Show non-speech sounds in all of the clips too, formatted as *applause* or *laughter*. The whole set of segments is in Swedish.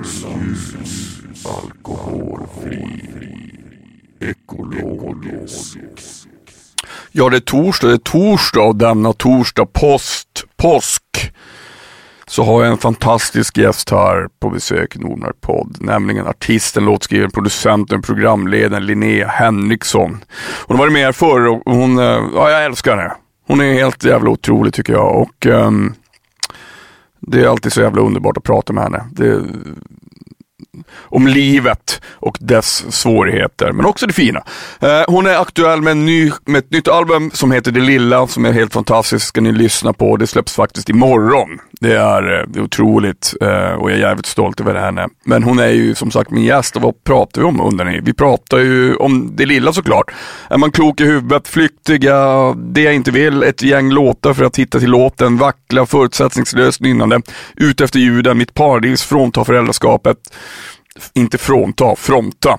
Ljus, alkoholfri, ekologisk. Ja, det är torsdag, det är torsdag och denna torsdag post, påsk så har jag en fantastisk gäst här på besök i Nordmark podd, nämligen artisten, låtskrivaren, producenten, programledaren Linnea Henriksson. Hon har varit med här förr och hon, eh, ja jag älskar henne. Hon är helt jävla otrolig tycker jag och um, det är alltid så jävla underbart att prata med henne. Det, om livet och dess svårigheter, men också det fina. Eh, hon är aktuell med, ny, med ett nytt album som heter Det Lilla, som är helt fantastiskt, ska ni lyssna på. Det släpps faktiskt imorgon. Det är, eh, det är otroligt eh, och jag är jävligt stolt över henne. Men hon är ju som sagt min gäst och vad pratar vi om undrar ni? Vi pratar ju om Det Lilla såklart. Är man klok i huvudet, flyktiga, det jag inte vill, ett gäng låtar för att hitta till låten, vackla, förutsättningslöst nynnande, ute efter ljuden, mitt paradis, frånta föräldraskapet inte frånta, fronta.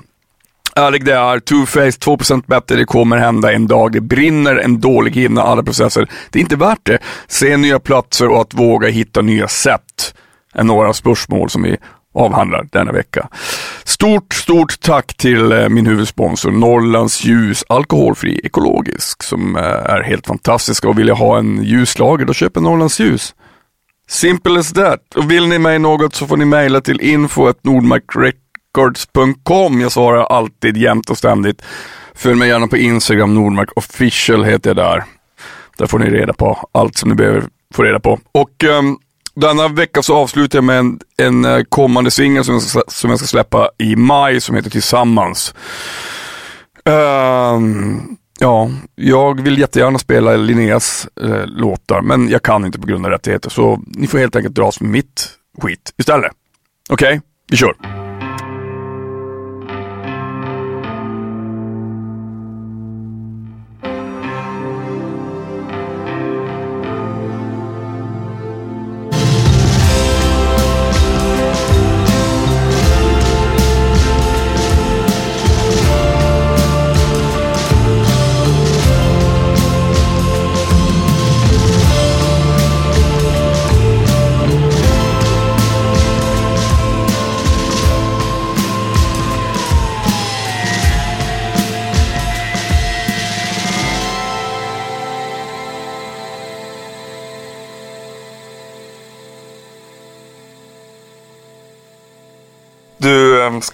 Ärlig det är, two-faced, 2% bättre, det kommer hända en dag, det brinner en dålig hinna, alla processer. Det är inte värt det. Se nya platser och att våga hitta nya sätt är några spörsmål som vi avhandlar denna vecka. Stort, stort tack till eh, min huvudsponsor Norrlands Ljus Alkoholfri Ekologisk som eh, är helt fantastiska och vill jag ha en ljuslager då köper Norrlands Ljus. Simple as that. Och vill ni mig något så får ni mejla till Records.com. Jag svarar alltid jämt och ständigt. Följ mig gärna på Instagram, Nordmark official heter jag där. Där får ni reda på allt som ni behöver få reda på. Och um, denna vecka så avslutar jag med en, en eh, kommande singel som, som jag ska släppa i maj som heter Tillsammans. Um, Ja, jag vill jättegärna spela Linneas eh, låtar, men jag kan inte på grund av rättigheter. Så ni får helt enkelt dras med mitt skit istället. Okej, okay? vi kör.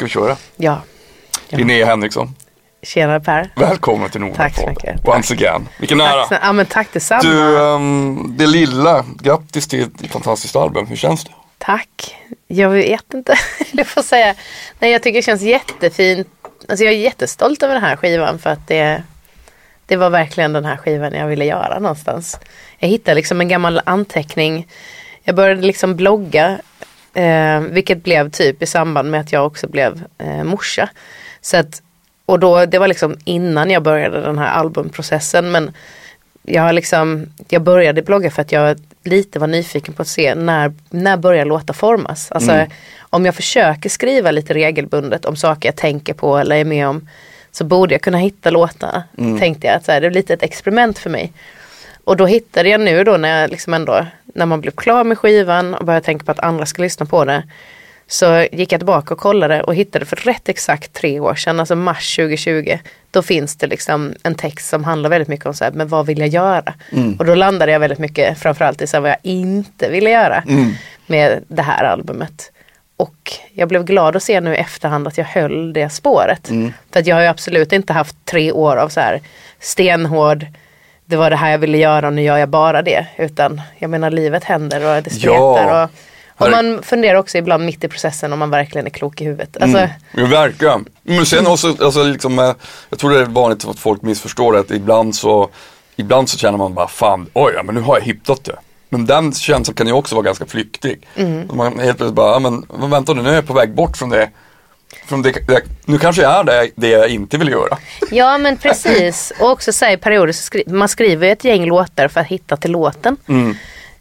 Vi köra? Ja. ja. Linnea Henriksson. Tjena Per. Välkommen till Nordmark Tack så mycket. Once again. Vilken ära. Tack, ja, men tack detsamma. Du, um, det lilla, grattis till ett fantastiskt album. Hur känns det? Tack. Jag vet inte, *laughs* jag får säga. Nej, jag tycker det känns jättefint. Alltså jag är jättestolt över den här skivan för att det, det var verkligen den här skivan jag ville göra någonstans. Jag hittade liksom en gammal anteckning. Jag började liksom blogga Eh, vilket blev typ i samband med att jag också blev eh, morsa. Så att, och då, det var liksom innan jag började den här albumprocessen. Men jag, liksom, jag började blogga för att jag lite var nyfiken på att se när, när börjar låta formas. Alltså mm. om jag försöker skriva lite regelbundet om saker jag tänker på eller är med om så borde jag kunna hitta låtar. Mm. Tänkte jag att så här, det är lite ett experiment för mig. Och då hittade jag nu då när jag liksom ändå, när man blev klar med skivan och började tänka på att andra ska lyssna på det. Så gick jag tillbaka och kollade och hittade för rätt exakt tre år sedan, alltså mars 2020. Då finns det liksom en text som handlar väldigt mycket om så här, men vad vill jag göra? Mm. Och då landade jag väldigt mycket framförallt i så här, vad jag inte ville göra mm. med det här albumet. Och jag blev glad att se nu i efterhand att jag höll det spåret. Mm. För att jag har ju absolut inte haft tre år av så här stenhård det var det här jag ville göra och nu gör jag bara det. Utan jag menar livet händer och det spretar. Ja. Och, och man funderar också ibland mitt i processen om man verkligen är klok i huvudet. Alltså, mm. Ja, verkligen. Men sen också, alltså, liksom, eh, jag tror det är vanligt att folk missförstår det. Att ibland så, ibland så känner man bara fan, oj, men nu har jag hittat det. Men den känslan kan ju också vara ganska flyktig. Mm. Man helt plötsligt bara, men vänta nu, nu är jag på väg bort från det från det, nu kanske jag är det, det jag inte vill göra. Ja men precis. Och också så i perioder så skri man skriver ett gäng låtar för att hitta till låten. Mm.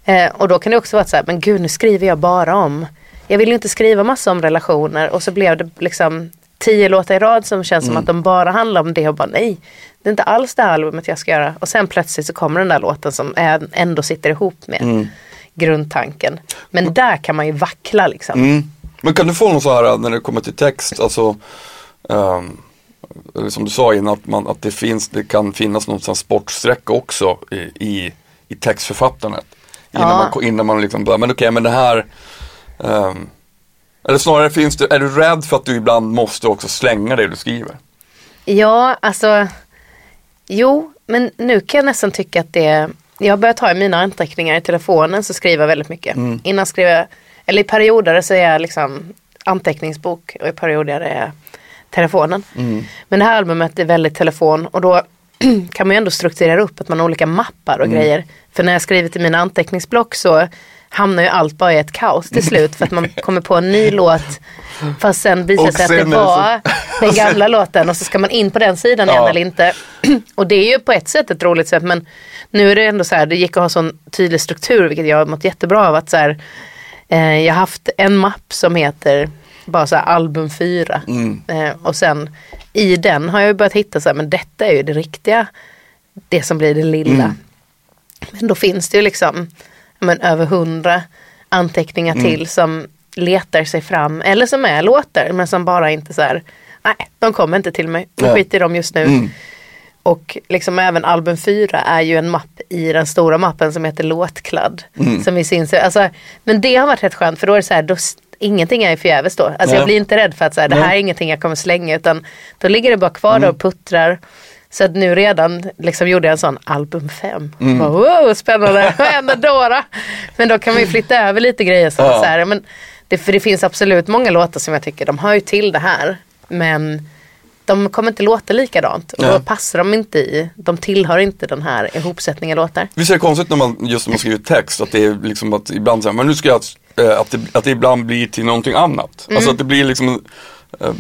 Eh, och då kan det också vara så här, men gud nu skriver jag bara om. Jag vill ju inte skriva massa om relationer och så blev det liksom tio låtar i rad som känns mm. som att de bara handlar om det och bara nej. Det är inte alls det här albumet jag ska göra. Och sen plötsligt så kommer den där låten som ändå sitter ihop med mm. grundtanken. Men där kan man ju vackla liksom. Mm. Men kan du få någon så här när det kommer till text, alltså eller som du sa innan, att, man, att det, finns, det kan finnas någon sportsträcka också i, i, i textförfattandet. Innan Ja. man, innan man liksom bara, men okej, men det här ehm, Eller snarare finns det, är du rädd för att du ibland måste också slänga det du skriver? Ja, alltså. Jo, men nu kan jag nästan tycka att det. Jag har börjat ha i mina anteckningar i telefonen så skriver jag väldigt mycket. Innan skrev jag, eller i perioder så är jag liksom anteckningsbok och i perioder är jag telefonen. Men det här albumet är väldigt telefon och då *clears throat* kan man ju ändå strukturera upp att man har olika mappar och grejer. För när jag skriver till mina anteckningsblock så hamnar ju allt bara i ett kaos till slut för att man *laughs* kommer på en ny låt fast sen visar sig att det det så- var den *laughs* gamla låten och så ska man in på den sidan igen Ja. eller inte. *clears throat* Och det är ju på ett sätt ett roligt sätt men nu är det ändå så här, det gick att ha sån tydlig struktur vilket jag har mått jättebra av att så här, eh, jag har haft en mapp som heter bara så album 4 eh, och sen i den har jag börjat hitta så här, men detta är ju det riktiga, det som blir det lilla. Men då finns det ju liksom men, över hundra anteckningar till som letar sig fram eller som är låtar men som bara inte så här, nej de kommer inte till mig, jag skiter i dem just nu. Och liksom även album 4 är ju en mapp i den stora mappen som heter låtkladd. Som vi syns, alltså, men det har varit rätt skönt för då är det så här, då, ingenting är förgäves då. Alltså Nej. jag blir inte rädd för att så här, det här är ingenting jag kommer slänga utan då ligger det bara kvar där och puttrar. Så att nu redan liksom gjorde jag en sån album 5. Bara, wow, spännande, *laughs* vad händer då, då? Men då kan man ju flytta över lite grejer. Så, Ja. så här, men det, för det finns absolut många låtar som jag tycker de hör ju till det här. Men de kommer inte låta likadant. Och då Nej. passar de inte i, de tillhör inte den här ihopsättningen låtar. Visst är det konstigt när man, just när man skriver text, att det är liksom att ibland säger men nu ska jag, eh, att det, att det ibland blir till någonting annat. Mm. Alltså att det blir liksom, eh,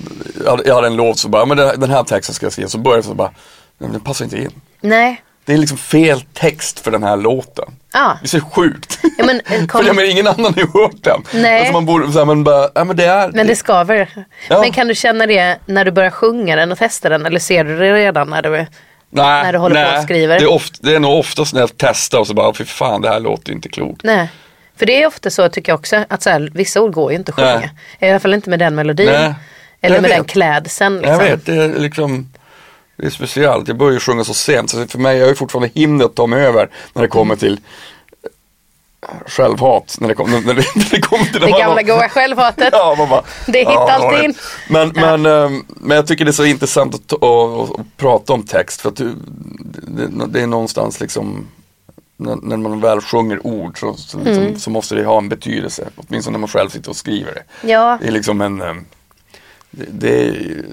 jag hade- en låt så bara, men den här texten ska jag skriva, så börjar jag så bara, den passar inte in. Nej, Det är liksom fel text för den här låten. ja. Det är så sjukt. ja men, eh, *laughs* kom, För jag menar, ingen annan har ju hört den. Nej. Alltså man borde, så här, men bara, ja men det är, men det skaver. Ja. Men kan du känna det när du börjar sjunga den och testa den eller ser du det redan när du nej, när du håller på och skriver? Det är, oft, det är nog oftast när jag testar och så bara, fy fan det här låter inte klokt. Nej. För det är ofta så tycker jag också att så här, vissa ord går ju inte att sjunga. Nej. I alla fall inte med den melodin. Nej. Eller Jag med vet. den klädseln. Liksom. Jag vet, det är liksom Det är speciellt, jag börjar sjunga så sent så för mig, jag ju fortfarande himlet att ta mig över när det kommer till eh, självhat, när det, kom, när det, *laughs* när det kommer till Det gamla goa självhatet. *laughs* Ja, bara, Det hittar ja, alltid det. in. Men, men, ehm, men jag tycker det är så intressant att, ta- att, att prata om text för att du, det, det är någonstans liksom när, när man väl sjunger ord så, så, liksom, Mm. så måste det ha en betydelse, åtminstone när man själv sitter och skriver det. Ja, Det är liksom en, ehm, det, det är,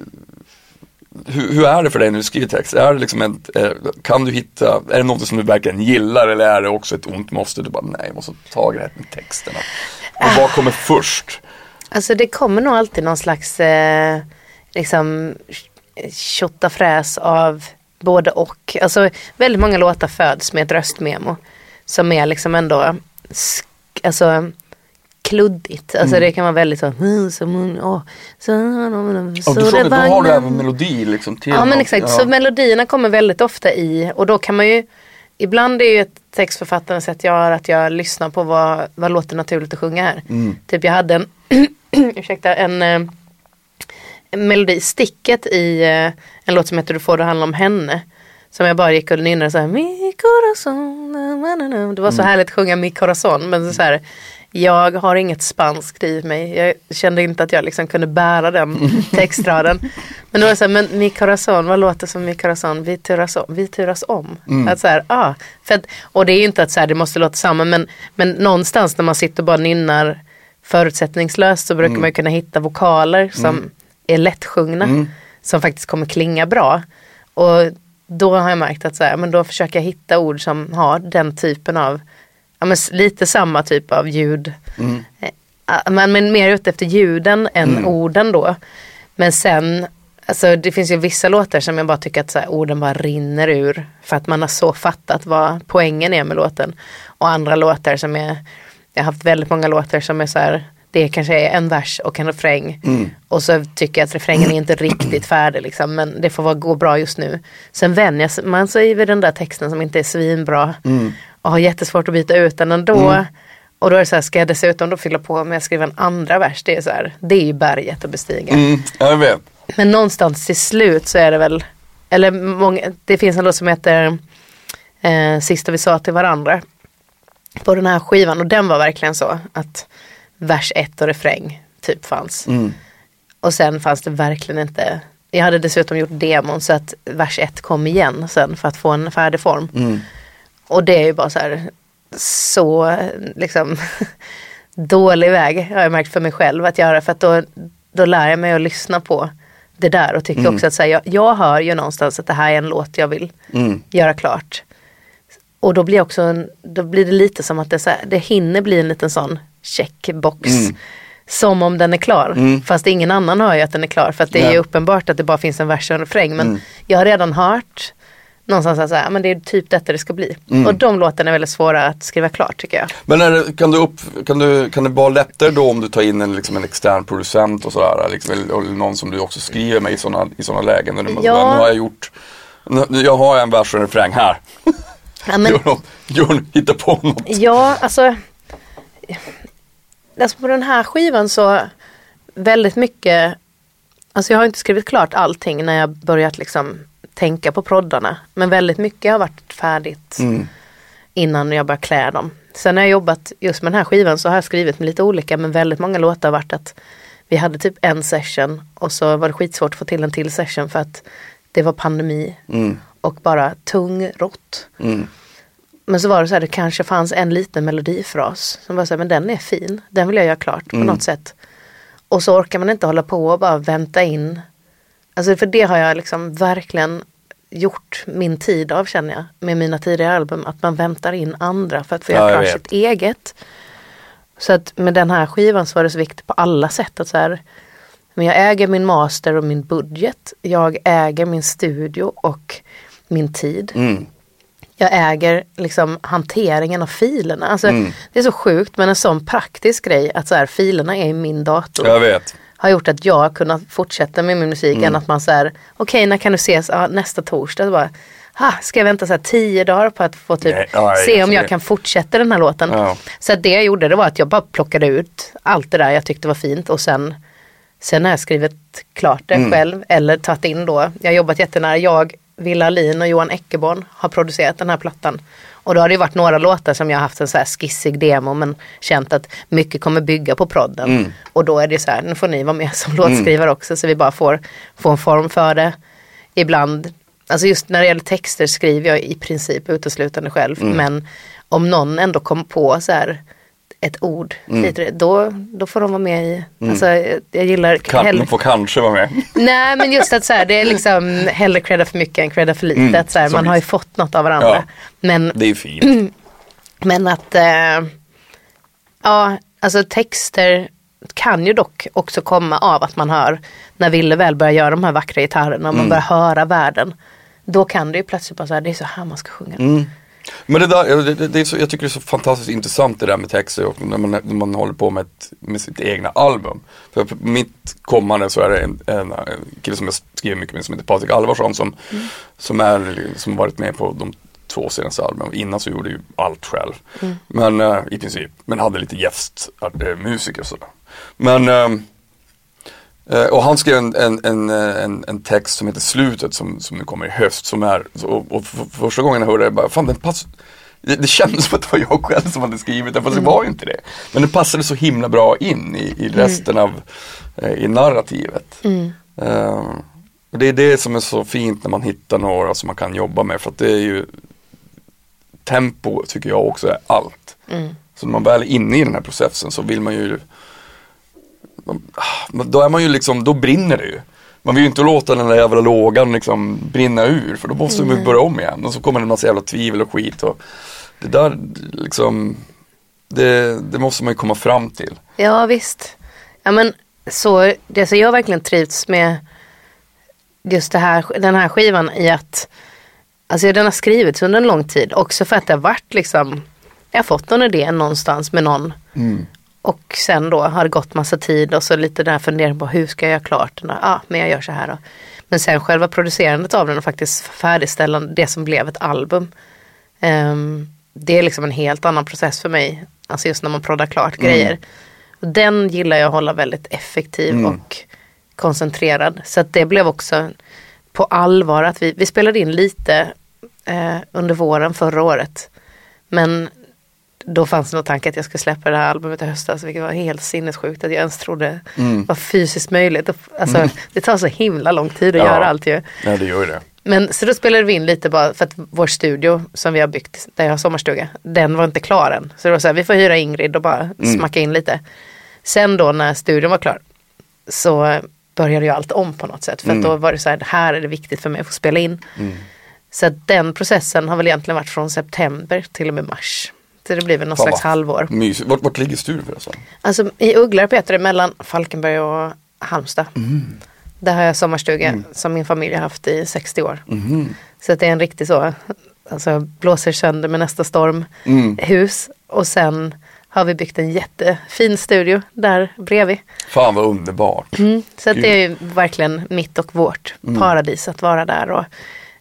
hur, hur är det för dig när du skriver text? Är det liksom ett, eh, kan du hitta, är det något som du verkligen gillar eller är det också ett ont måste? Du bara, nej jag måste ta det här med texterna. Och vad kommer först? alltså det kommer nog alltid någon slags eh, liksom tjottafräs av både och. Alltså väldigt många låtar föds med ett röstmemo. Som är liksom ändå alltså, kluddigt. Alltså det kan vara väldigt så, "Mm, så, mm, så, så, det då har du vagnen." även melodi liksom till Ja men exakt, Ja. så melodierna kommer väldigt ofta i och då kan man ju Ibland är ju ett textförfattarens sätt jag har att jag lyssnar på vad, vad låter naturligt att sjunga här. Mm. Typ jag hade en, *clears throat* ursäkta, en, eh, en melodi, sticket i eh, en låt som heter Du får det handla om henne. Som jag bara gick och nynnade så här, Mi corazon, na, na, na. Det var så Mm. härligt att sjunga Mi corazon. Men så här, jag har inget spanskt i mig. Jag kände inte att jag liksom kunde bära den *laughs* textraden. Men då var det så här, men Mi corazon, vad låter som Mi corazon? Vi turas om. Vi turas om. Att så här, ah, för att, och det är ju inte att så här, det måste låta samma. Men, men någonstans när man sitter och bara nynnar förutsättningslöst så brukar man ju kunna hitta vokaler som är lättsjungna. Som faktiskt kommer klinga bra. Och då har jag märkt att så här, men då försöker jag hitta ord som har den typen av, ja, men lite samma typ av ljud. Eh, ja, Men, men mer ute efter ljuden än orden då. Men sen, alltså det finns ju vissa låtar som jag bara tycker att så här, orden bara rinner ur. För att man har så fattat vad poängen är med låten. Och andra låtar som är, jag har haft väldigt många låtar som är så här, det kanske är en vers och en refräng. Och så tycker jag att refrängen är inte riktigt färdig liksom, men det får vara, gå bra just nu. Sen vänjer man sig vid den där texten som inte är svinbra. Och har jättesvårt att byta ut den ändå. Och då är det så här, ska jag dessutom då fylla på med att skriva en andra vers? Det är så här, det är ju berget att bestiga. Mm, jag vet. Men någonstans till slut så är det väl, eller många, det finns en låt som heter eh, Sista vi sa till varandra. På den här skivan och den var verkligen så att vers ett och refräng typ fanns. Mm. Och sen fanns det verkligen inte, jag hade dessutom gjort demon så att vers ett kom igen sen för att få en färdig form. Mm. Och det är ju bara så här, så liksom *laughs* dålig väg har jag märkt för mig själv att göra. För att då, då lär jag mig att lyssna på det där och tycker Mm. också att så här, jag, jag hör ju någonstans att det här är en låt jag vill Mm. göra klart. Och då blir, också en, då blir det lite som att det, så här, det hinner bli en liten sån checkbox. Mm. Som om den är klar. Mm. Fast ingen annan hör ju att den är klar. För att det är Nej. ju uppenbart att det bara finns en vers och en refräng. Men Mm. jag har redan hört någonstans så här, men det är typ detta det ska bli. Mm. Och de låtarna är väldigt svåra att skriva klart tycker jag. Men det, kan, du upp, kan, du, kan det vara lättare då om du tar in en, liksom en extern producent och sådär? Liksom, eller, någon som du också skriver med i sådana i såna lägen? Där du, Ja. Nu har jag gjort, nu, jag har en vers och en refräng här. *laughs* Ja, men, Gör något, gör, hitta på något. Ja, alltså. Alltså på den här skivan så väldigt mycket. Alltså jag har inte skrivit klart allting när jag börjat liksom tänka på proddarna. Men väldigt mycket har varit färdigt Mm. innan jag började klä dem. Sen när jag jobbat just med den här skivan så har jag skrivit med lite olika men väldigt många låtar har varit att vi hade typ en session och så var det skitsvårt att få till en till session för att det var pandemi Mm. och bara tungrott. Mm. Men så var det så här, det kanske fanns en liten melodifras som var så här, men den är fin, den vill jag göra klart på Mm. något sätt. Och så orkar man inte hålla på och bara vänta in. Alltså för det har jag liksom verkligen gjort min tid av känner jag. Med mina tidigare album, att man väntar in andra för att få Ja, göra klart sitt eget. Så att med den här skivan så var det så viktigt på alla sätt att så här, men jag äger min master och min budget. Jag äger min studio och min tid Mm. jag äger liksom hanteringen av filerna. Alltså, Mm. Det är så sjukt men en sån praktisk grej att så här, filerna är i min dator. Jag vet. Har gjort att jag har kunnat fortsätta med min musik Mm. än att man säger okej när kan du ses? Ja, nästa torsdag. Så bara, ha, ska jag vänta så här tio dagar på att få typ Nej, ja, se om jag det- kan fortsätta den här låten. Ja. Så det jag gjorde det var att jag bara plockade ut allt det där jag tyckte var fint och sen Sen har jag skrivit klart det Mm. själv eller tagit in då. Jag har jobbat jättenära. Jag, Villa Alin och Johan Eckerborn har producerat den här plattan. Och då har det varit några låtar som jag har haft en så här skissig demo men känt att mycket kommer bygga på prodden. Mm. Och då är det så här, nu får ni vara med som *laughs* låtskrivare också så vi bara får, får en form för det. Ibland, alltså just när det gäller texter skriver jag i princip uteslutande själv. Mm. Men om någon ändå kommer på så här ett ord, Mm. då, då får de vara med i, alltså jag gillar Kan, hell- de får kanske vara med. Nej men just att så här, det är liksom hellre credda för mycket än credda för lite. Mm, att så här, man har ju fått något av varandra. Ja. Men, Det är fint. *clears throat* men att eh, ja, alltså texter kan ju dock också komma av att man hör när Ville väl börjar göra de här vackra gitarrerna och man Mm. börjar höra världen. Då kan det ju plötsligt bara så här, det är så här man ska sjunga. Mm. Men det där, det, det, det är så, jag tycker det är så fantastiskt intressant det där med texter och när man, när man håller på med, ett, med sitt egna album. För mitt kommande så är det en, en, en kille som jag skriver mycket med som heter Patrik Alvarsson som, som, är, som varit med på de två senaste albumen. Innan så gjorde jag ju allt själv. Men eh, i princip, men hade lite gästmusiker och sådär. Men Eh, och han skrev en, en, en, eh, en, en text som heter Slutet som, som nu kommer i höst. Som är, och, och för, första gången jag hörde det, bara, fan den pass, det, det kändes som att det var jag själv som hade skrivit den, fast det var ju inte det. Men det passade så himla bra in i, i resten av, eh, i narrativet. Eh, och det är det som är så fint när man hittar några som man kan jobba med, för att det är ju tempo tycker jag också är allt. Så när man väl är inne i den här processen så vill man ju då är man ju liksom, då brinner det ju. Man vill ju inte låta den där jävla lågan liksom brinna ur för då måste man ju börja om igen och så kommer det en massa jävla tvivel och skit och det där liksom det, det måste man ju komma fram till. Ja visst. Ja men så, det, så jag verkligen trivts med just det här, den här skivan i att Alltså den har skrivits under en lång tid också för att det har varit liksom Jag har fått någon idé någonstans med någon Och sen då har det gått massa tid och så lite där fundering på hur ska jag göra klart den? Ja ah, men jag gör så här då. Men sen själva producerandet av den och faktiskt färdigställande det som blev ett album ehm, Det är liksom en helt annan process för mig Alltså just när man proddar klart grejer. Och den gillar jag att hålla väldigt effektiv Mm. och koncentrerad. Så att det blev också på allvar att vi, vi spelade in lite eh, under våren förra året. Men då fanns det någon tanke att jag skulle släppa det här albumet i höstas, vilket var helt sinnessjukt att jag ens trodde Mm. var fysiskt möjligt. Alltså, Det tar så himla lång tid att Ja. göra allt ju. Nej, det gör ju det. Men så då spelade vi in lite bara för att vår studio som vi har byggt, där jag har sommarstuga, den var inte klar än. Så så här, vi får hyra Ingrid och bara smacka in lite. Sen då när studion var klar så började jag allt om på något sätt. För att då var det så här, här är det viktigt för mig att få spela in. Så att den processen har väl egentligen varit från september till och med mars. Så det blir väl någon Fan, slags halvår. Mysigt. Vart, vart ligger studion förresten? Alltså i Ugglarp heter det mellan Falkenberg och Halmstad. Mm. Där har jag sommarstuga som min familj har haft i 60 år. Mhm. Så det är en riktig så, alltså blåser sönder med nästa storm Mm. hus. Och sen har vi byggt en jättefin studio där bredvid. Fan vad underbart. Så att det är ju verkligen mitt och vårt paradis att vara där. Och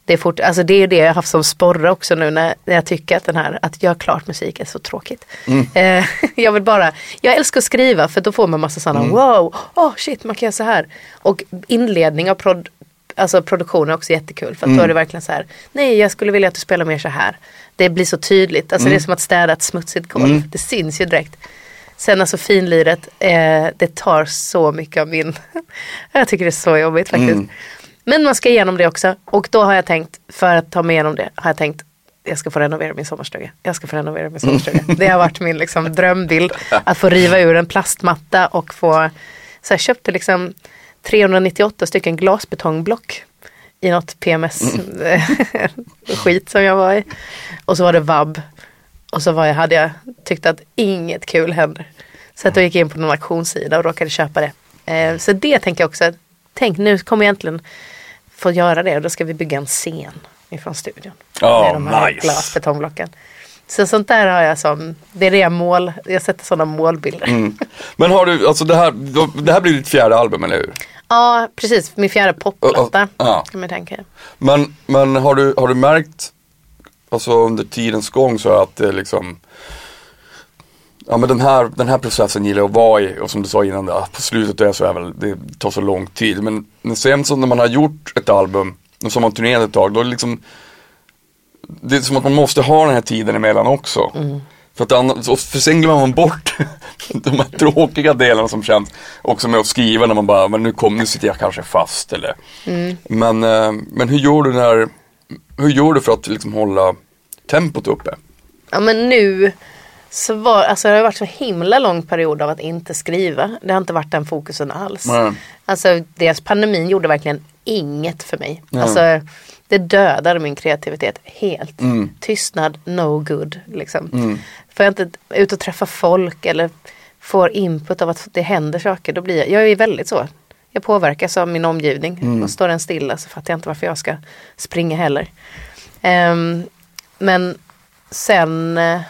det, är fort, alltså det är det jag har haft som sporre också nu när, när jag tycker att den här, att göra klart musik är så tråkigt. Eh, *laughs* jag vill bara, jag älskar att skriva för då får man massa sådana wow, oh shit man kan göra så här. Och inledning av prod, alltså produktion är också jättekul för att då är det verkligen så här, nej jag skulle vilja att du spelar mer så här. Det blir så tydligt, alltså det är som att städa ett smutsigt golv, det syns ju direkt. Sen alltså finliret, eh, det tar så mycket av min... *laughs* jag tycker det är så jobbigt faktiskt. Men man ska igenom det också. Och då har jag tänkt, för att ta mig igenom det, har jag tänkt jag ska få renovera min sommarstuga. Jag ska få renovera min sommarstuga. *laughs* Det har varit min liksom, drömbild. Att få riva ur en plastmatta och få... Så jag köpte liksom 398 stycken glasbetongblock i något PMS-skit *laughs* som jag var i. Och så var det vabb. Och så var jag, hade jag tyckt att inget kul händer. Så att jag gick in på någon auktionssida och råkade köpa det. Eh, så det tänker jag också, tänk nu kommer jag äntligen få göra det och då ska vi bygga en scen ifrån studion. Ja, med de här nice. glasbetongblocken. Så sånt där har jag som, det är det jag mål, jag sätter sådana målbilder. Mm. Men har du, alltså det här, det här blir ditt fjärde album eller hur? Ja, precis. Min fjärde popplatta Ja. kan man tänka. Men, men har, du, har du märkt, alltså under tidens gång så att det liksom Ja men den här, den här processen gillar jag att vara i och som du sa innan, på slutet är så väl, det tar så lång tid. Men, sen så när man har gjort ett album och så har man turnerat ett tag, då är det liksom Det är som att man måste ha den här tiden emellan också. För, att annars, för sen glömmer man bort *laughs* de här tråkiga delarna som känns också med att skriva när man bara, men nu kom, nu sitter jag kanske fast eller men, eh, men hur gör du när, hur gör du för att liksom hålla tempot uppe? Ja men nu så var, alltså det har varit så himla lång period av att inte skriva. Det har inte varit den fokusen alls. Nej. Alltså dels pandemin gjorde verkligen inget för mig. Ja. Alltså det dödade min kreativitet helt. Mm. Tystnad, no good. Liksom. Får jag inte ut och träffa folk eller får input av att det händer saker, då blir jag, jag är väldigt så. Jag påverkas av min omgivning. Mm. Och står den stilla så fattar jag inte varför jag ska springa heller. Ehm, men sen eh,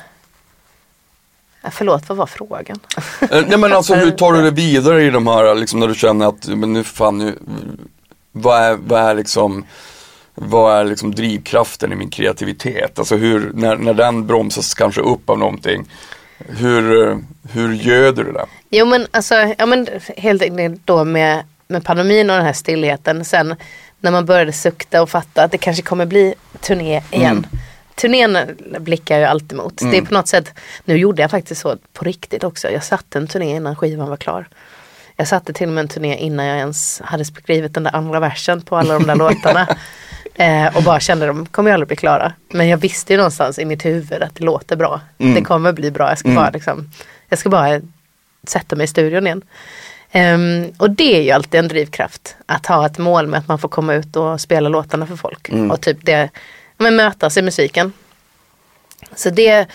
Förlåt, vad var frågan? Eh, Nej men alltså hur tar du *laughs* det vidare i de här, liksom när du känner att, men nu fan nu, vad är, vad är liksom, vad är liksom drivkraften i min kreativitet? Alltså hur, när, när den bromsas kanske upp av någonting, hur, hur göder du det? Jo men alltså, ja men helt enkelt då med, med pandemin och den här stillheten. Sen när man började sukta och fatta att det kanske kommer bli turné igen. Turnén blickar jag ju alltid mot. Det är på något sätt, nu gjorde jag faktiskt så på riktigt också. Jag satte en turné innan skivan var klar. Jag satte till och med en turné innan jag ens hade skrivit den där andra versen på alla de där *laughs* låtarna. Eh, och bara kände de kommer ju aldrig bli klara. Men jag visste ju någonstans i mitt huvud att det låter bra. Det kommer bli bra. Jag ska bara liksom, jag ska bara sätta mig i studion igen. Ehm, och det är ju alltid en drivkraft. Att ha ett mål med att man får komma ut och spela låtarna för folk. Och typ det, men mötas i musiken. Så det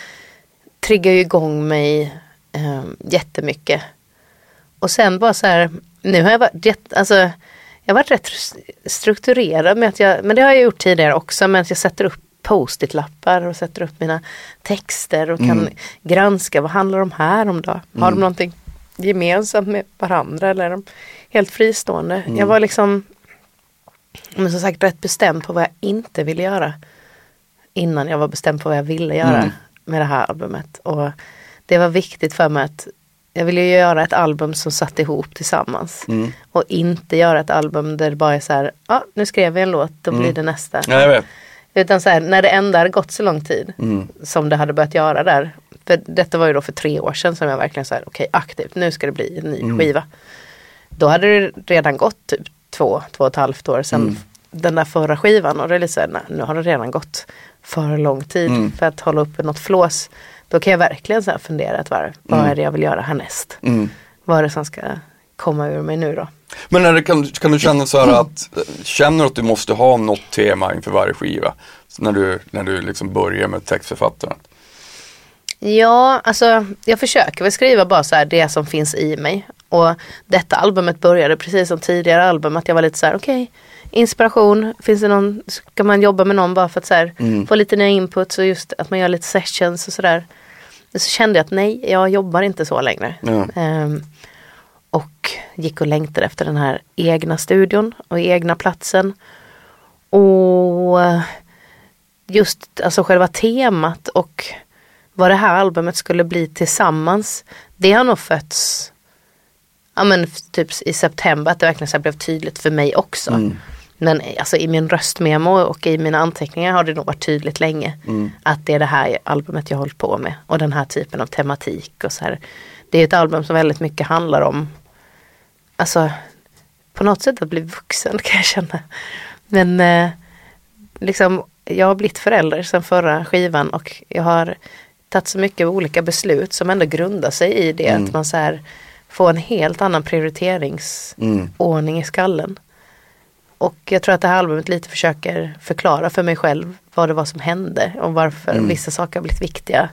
triggar ju igång mig um, jättemycket. Och sen bara så här, nu har jag varit, alltså, jag har varit rätt strukturerad med att jag, men det har jag gjort tidigare också, men att jag sätter upp post-it-lappar och sätter upp mina texter och kan granska vad handlar de här om då? Har de någonting gemensamt med varandra eller är de helt fristående? Jag var liksom, men som sagt rätt bestämd på vad jag inte ville göra innan jag var bestämd på vad jag ville göra Mm. med det här albumet. Och det var viktigt för mig att jag ville göra ett album som satt ihop tillsammans. Mm. Och inte göra ett album där det bara är så här, ja ah, nu skrev vi en låt, då blir det nästa. Ja, jag vet. Utan så här, när det ändå hade gått så lång tid Mm. som det hade börjat göra där. För detta var ju då för tre år sedan som jag verkligen så här, okej aktivt, nu ska det bli en ny Mm. skiva. Då hade det redan gått typ två, två och ett halvt år sedan Mm. Den där förra skivan. Och det är lite så här, nej, nu har det redan gått för lång tid Mm. för att hålla uppe något flås. Då kan jag verkligen så fundera ett varv, vad är det jag vill göra härnäst? Mm. Vad är det som ska komma ur mig nu då? Men det kan, kan du känna så här att, känner du att du måste ha något tema inför varje skiva? När du, när du liksom börjar med textförfattaren? Ja, alltså jag försöker väl skriva bara så här det som finns i mig. Och detta albumet började precis som tidigare album att jag var lite så här okej, inspiration, finns det någon, ska man jobba med någon bara för att så här, Mm. få lite nya inputs och just att man gör lite sessions och sådär. Så kände jag att nej, jag jobbar inte så längre. Ja. Ehm, och gick och längtade efter den här egna studion och egna platsen. Och just alltså själva temat och vad det här albumet skulle bli tillsammans. Det har nog fötts ja, men, typ i september att det verkligen så blev tydligt för mig också. Mm. Men alltså, i min röstmemo och i mina anteckningar har det nog varit tydligt länge. Mm. Att det är det här albumet jag hållit på med. Och den här typen av tematik och så här. Det är ett album som väldigt mycket handlar om Alltså på något sätt att bli vuxen *laughs* kan jag känna. Men eh, liksom jag har blivit förälder sedan förra skivan och jag har tagit så mycket olika beslut som ändå grundar sig i det Mm. att man så här får en helt annan prioriteringsordning Mm. i skallen. Och jag tror att det här albumet lite försöker förklara för mig själv vad det var som hände och varför Mm. vissa saker har blivit viktiga.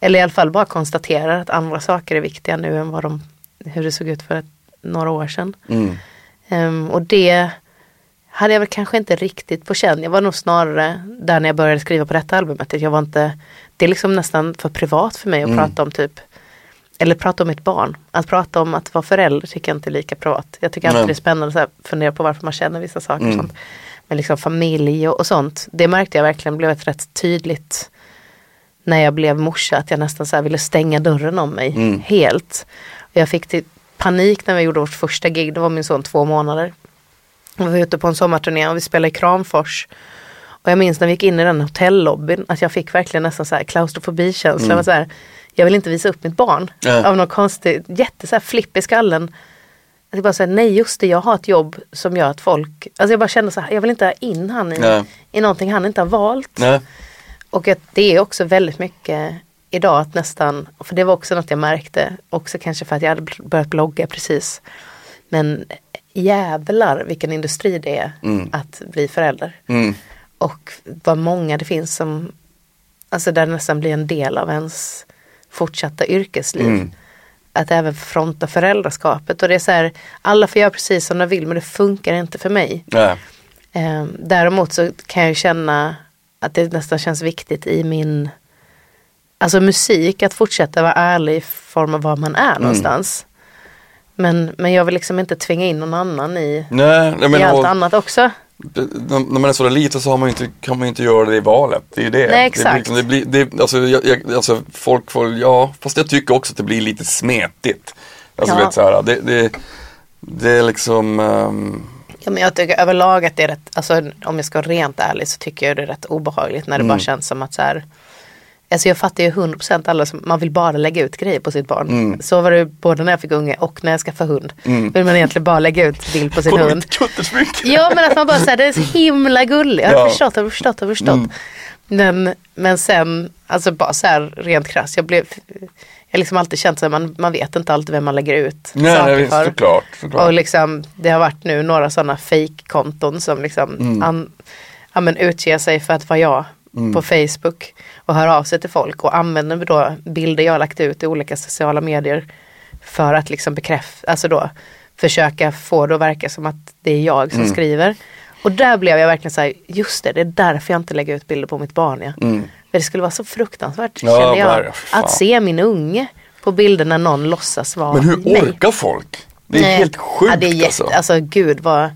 Eller i alla fall bara konstaterar att andra saker är viktiga nu än vad de, hur det såg ut för ett, några år sedan. Mm. Ehm, och det hade jag väl kanske inte riktigt på känn. Jag var nog snarare där när jag började skriva på detta albumet. Jag var inte, det är liksom nästan för privat för mig att Mm. prata om typ eller prata om mitt barn. Att prata om att vara förälder tycker jag inte är lika privat. Jag tycker alltid Nej. det är spännande att fundera på varför man känner vissa saker. Mm. sånt. Men liksom familj och, och sånt. Det märkte jag verkligen blev ett rätt tydligt när jag blev morsa. Att jag nästan så här ville stänga dörren om mig Mm. helt. Jag fick till panik när vi gjorde vårt första gig. Då var min son två månader. Vi var ute på en sommarturné och vi spelade i Kramfors. Och jag minns när vi gick in i den hotellobbyn att jag fick verkligen nästan så här klaustrofobikänsla. Mm. Så här, jag vill inte visa upp mitt barn. Nej. Av någon konstig, jätte så här flipp i skallen. Att jag bara säger nej just det, jag har ett jobb som gör att folk, alltså jag bara kände så här, jag vill inte ha in han i, Nej. i någonting han inte har valt. Nej. Och att det är också väldigt mycket idag att nästan, för det var också något jag märkte, också kanske för att jag hade börjat blogga precis. Men jävlar vilken industri det är Mm. att bli förälder. Mm. Och vad många det finns som, alltså där det nästan blir en del av ens fortsatta yrkesliv. Mm. Att även fronta föräldraskapet. Och det är så här, alla får göra precis som de vill men det funkar inte för mig. Nej. Eh, däremot så kan jag känna att det nästan känns viktigt i min Alltså musik, att fortsätta vara ärlig i form av var man är Mm. någonstans. Men, men jag vill liksom inte tvinga in någon annan i, Nej, jag i allt och- annat också. När man är så där liten så har man inte, kan man inte göra det i valet. Det är ju det. Nej, exakt. Det blir, liksom- det blir, det, alltså, jag, jag, alltså, folk får, ja, fast jag tycker också att det blir lite smetigt. Alltså, Ja. vet, så här, det, det, det är liksom, ehm, Ja, men jag tycker överlag att det är rätt, alltså om jag ska vara rent ärlig så tycker jag det är rätt obehagligt när det Mm. bara känns som att så här Alltså jag fattar ju 100% alla som, man vill bara lägga ut grejer på sitt barn. Mm. Så var det både när jag fick unge och när jag skaffade hund. Mm. Vill man egentligen bara lägga ut bild på sin Kolla hund. Ja men att man bara säger det är så himla gullig. Jag har Ja. förstått, jag har förstått, jag har förstått. Mm. Men, men sen, alltså bara så här rent krasst. Jag blev, jag har liksom alltid känt att man, man vet inte alltid vem man lägger ut Nej, saker nej, för. såklart. såklart. Och liksom, det har varit nu några sådana fake-konton som liksom Mm. an, ja, men utger sig för att vara jag Mm. på Facebook och hör av sig till folk och använder då bilder jag har lagt ut i olika sociala medier för att liksom bekräfta, alltså då försöka få det att verka som att det är jag som Mm. skriver. Och där blev jag verkligen så här, just det, det är därför jag inte lägger ut bilder på mitt barn. Ja. Mm. För det skulle vara så fruktansvärt, Ja, kände jag. Fan. att se min unge på bilder när någon låtsas vara Men hur mig. orkar folk? Det är Nej. helt sjukt ja, det är jätte, alltså. alltså. gud vad,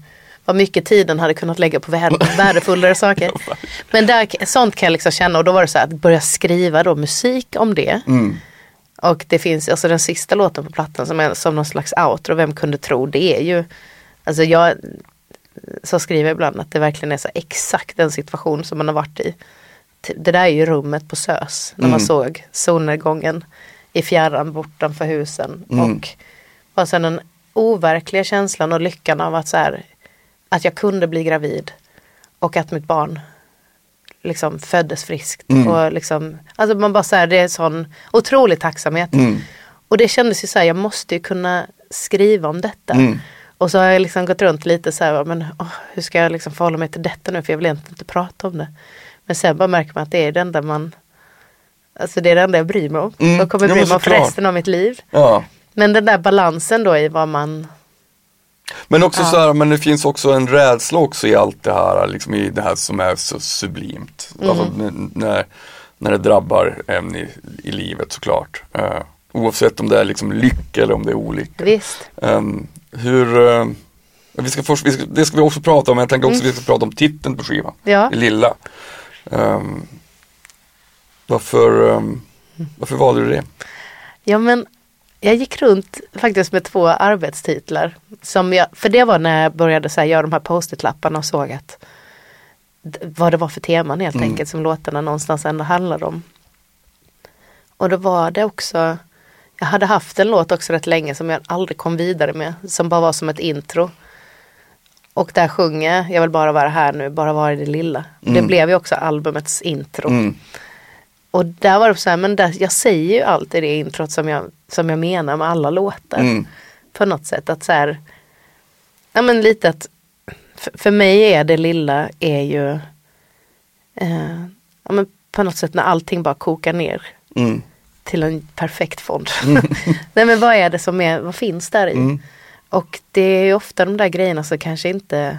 vad mycket tiden hade kunnat lägga på vär- *laughs* värdefullare saker. Men där, sånt kan jag liksom känna och då var det så här att börja skriva då musik om det. Mm. Och det finns, alltså den sista låten på plattan som är som någon slags outro, vem kunde tro det är ju, alltså jag så skriver jag ibland att det verkligen är så exakt den situation som man har varit i. Ty- Det där är ju rummet på SÖS när man Mm. såg solnedgången i fjärran bortanför husen Mm. och bara sen den overkliga känslan och lyckan av att så här, att jag kunde bli gravid och att mitt barn liksom föddes friskt. Mm. Och liksom, alltså man bara så här, det är sån otrolig tacksamhet. Mm. Och det kändes ju så här, jag måste ju kunna skriva om detta. Mm. Och så har jag liksom gått runt lite så här, men åh, hur ska jag liksom förhålla mig till detta nu? För jag vill egentligen inte prata om det. Men sen bara märker man att det är det enda man Alltså det är det enda jag bryr mig om. Mm. Och kommer bry mig om för resten av mitt liv. Ja. Men den där balansen då i vad man Men också Ja. så här, men det finns också en rädsla också i allt det här, liksom i det här som är så sublimt. Mm. Alltså när, när det drabbar en i, i livet såklart. Uh, oavsett om det är liksom lycka eller om det är olycka. Visst. Um, hur, eh, vi ska först, vi ska, det ska vi också prata om, men jag tänkte också Mm. vi ska prata om titeln på skivan. Ja. Lilla. Um, varför, um, varför valde du det? Ja men jag gick runt faktiskt med två arbetstitlar. Som jag, för det var när jag började så här, göra de här post-it-lapparna och såg att vad det var för teman helt Mm. enkelt som låtarna någonstans ändå handlade om. Och då var det också, jag hade haft en låt också rätt länge som jag aldrig kom vidare med. Som bara var som ett intro. Och där sjunger jag, vill bara vara här nu, bara vara i det lilla. Det Mm. blev ju också albumets intro. Mm. Och där var det så här, men där, jag säger ju alltid det introt som jag, som jag menar med alla låtar. Mm. På något sätt att så här, ja men lite att, för, för mig är det lilla är ju, eh, ja men på något sätt när allting bara kokar ner Mm. till en perfekt fond. *laughs* Nej men vad är det som är, vad finns där i? Mm. Och det är ju ofta de där grejerna som kanske inte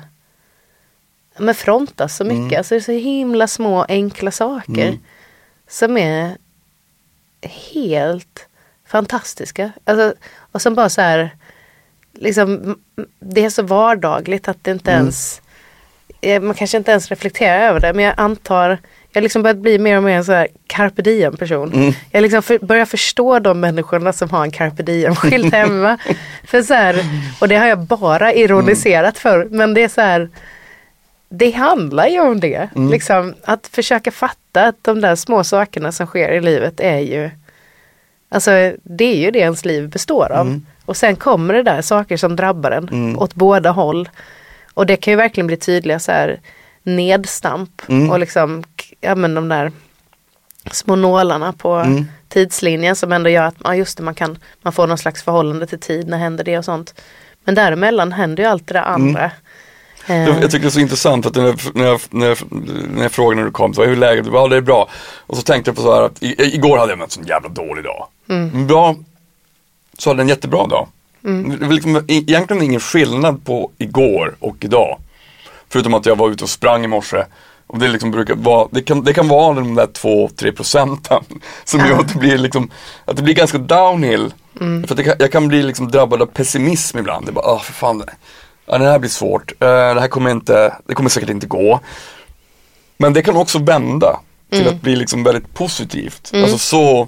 men frontas så mycket. Mm. Alltså det är så himla små enkla saker. Mm. Som är helt fantastiska. Alltså, och som bara så här, liksom, det är så vardagligt att det inte Mm. ens, man kanske inte ens reflekterar över det. Men jag antar, jag har liksom börjat bli mer och mer en så här carpe diem person. Mm. Jag liksom för, börjar förstå de människorna som har en carpe diem skylt *laughs* hemma. för så här, och det har jag bara ironiserat för. Men det är så här, det handlar ju om det. Mm. Liksom, att försöka fatta att de där små sakerna som sker i livet är ju Alltså det är ju det ens liv består av. Mm. Och sen kommer det där saker som drabbar en Mm. åt båda håll. Och det kan ju verkligen bli tydliga så här nedstamp Mm. och liksom, ja men de där små nålarna på Mm. tidslinjen som ändå gör att ja, just det, man, kan, man får någon slags förhållande till tid, när händer det och sånt. Men däremellan händer ju allt det där andra. Eh, Jag, jag tycker det är så intressant för att när jag, när jag, när jag, när jag frågade när du kom, så var hur läget? Du bara, Ja det är bra. Och så tänkte jag på så här att i, igår hade jag en sån jävla dålig dag. Men Bra, så hade jag en jättebra dag. Det var liksom egentligen ingen skillnad på igår och idag. Förutom att jag var ute och sprang i morse. Och det, liksom brukar vara, det, kan, det kan vara de där 2-3 procenten *laughs* som gör att det blir, liksom, att det blir ganska downhill. För att det jag kan bli liksom drabbad av pessimism ibland. Det bara, ah för fan, ja, det här blir svårt. Eh, det här kommer inte, det kommer säkert inte gå. Men det kan också vända till att bli liksom väldigt positivt. Alltså så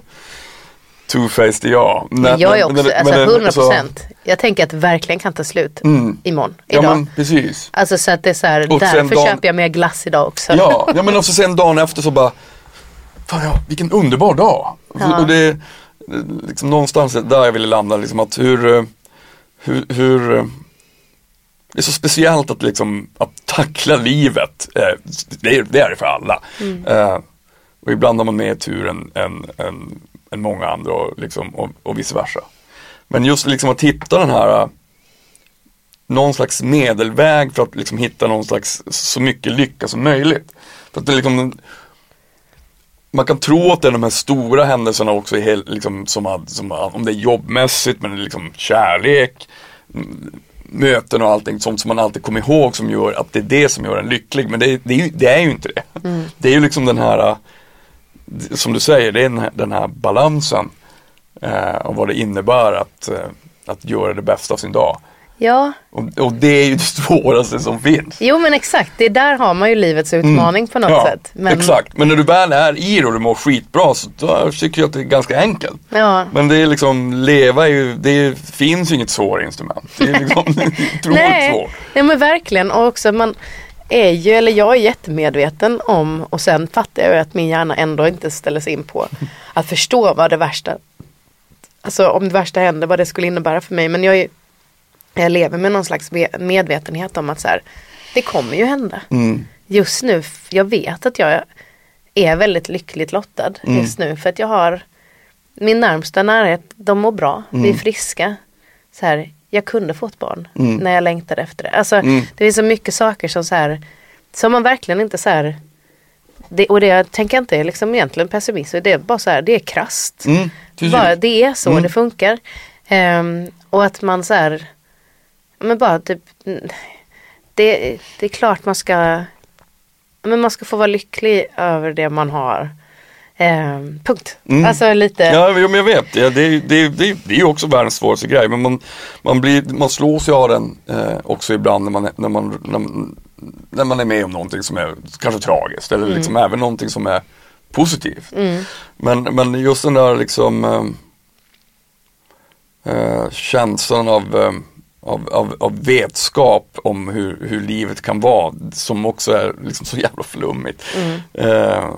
two-faced är jag. Men- jag är också, men- alltså men- 100 procent. Jag tänker att det verkligen kan ta slut Mm. imorgon, Ja idag. men precis. Alltså så att det är så här, Och därför dagen- köper jag mer glass idag också. Ja, *laughs* ja men också sen dagen efter så bara, fan ja, vilken underbar dag. Ja. Och det är liksom någonstans där jag ville landa, liksom att hur, eh, hur, hur eh, det är så speciellt att liksom att tackla livet. Eh, det, är, det är det för alla. Eh, och ibland har man mer tur än, än, än, än många andra och, liksom, och, och vice versa. Men just liksom att hitta den här eh, någon slags medelväg för att liksom hitta någon slags så mycket lycka som möjligt. För att det liksom, man kan tro att det är de här stora händelserna också, liksom, som, som, om det är jobbmässigt, men liksom kärlek, mm, möten och allting, sånt som man alltid kommer ihåg som gör att det är det som gör en lycklig. Men det, är- det, det är ju inte det. Det är ju liksom den här, äh, som du säger, det är den här, den här balansen eh, och vad det innebär att, eh, att göra det bästa av sin dag. Ja, Och, och det är ju det svåraste som finns. jo men exakt. Det där har man ju livets utmaning på något Mm. Ja, sätt. Men, exakt. Men när du väl är i det och du mår skitbra så då tycker jag att det är ganska enkelt. Ja. Men det är liksom, leva är ju, det finns ju inget svårinstrument. Det är liksom *laughs* otroligt Nej, svårt. nej men verkligen. Och också man är ju, eller jag är jättemedveten om och sen fattar jag ju att min hjärna ändå inte ställer sig in på att förstå vad det värsta, alltså om det värsta händer, vad det skulle innebära för mig. Men jag, är, jag lever med någon slags ve- medvetenhet om att så här, det kommer ju hända. Mm. Just nu, jag vet att jag är väldigt lyckligt lottad Mm. just nu för att jag har min närmsta närhet, de mår bra, vi är Mm. friska. Så här, jag kunde få ett barn Mm. när jag längtade efter det. Alltså, Mm. Det finns så mycket saker som så här, som man verkligen inte så här, det, och det jag tänker inte är liksom egentligen pessimism, det är bara så här, det är krasst. Mm. Bara, det är så Mm. det funkar. Ehm, och att man så här, men bara typ, mm, det, det är klart man ska, men man ska få vara lycklig över det man har. Ehm, punkt. Mm. Alltså lite, Ja, men jag vet. Ja, det, är- det, det, det är ju också världens svåraste grej. Men man, man, blir, man slås ju av den eh, också ibland när man, är- när, man, när, man- när man är med om någonting som är kanske tragiskt. Eller liksom även någonting som är positivt. mm, Men, men just den där liksom eh, eh, känslan av, eh, av, av, av vetskap om hur, hur livet kan vara som också är liksom så jävla flummigt. mm, Eh,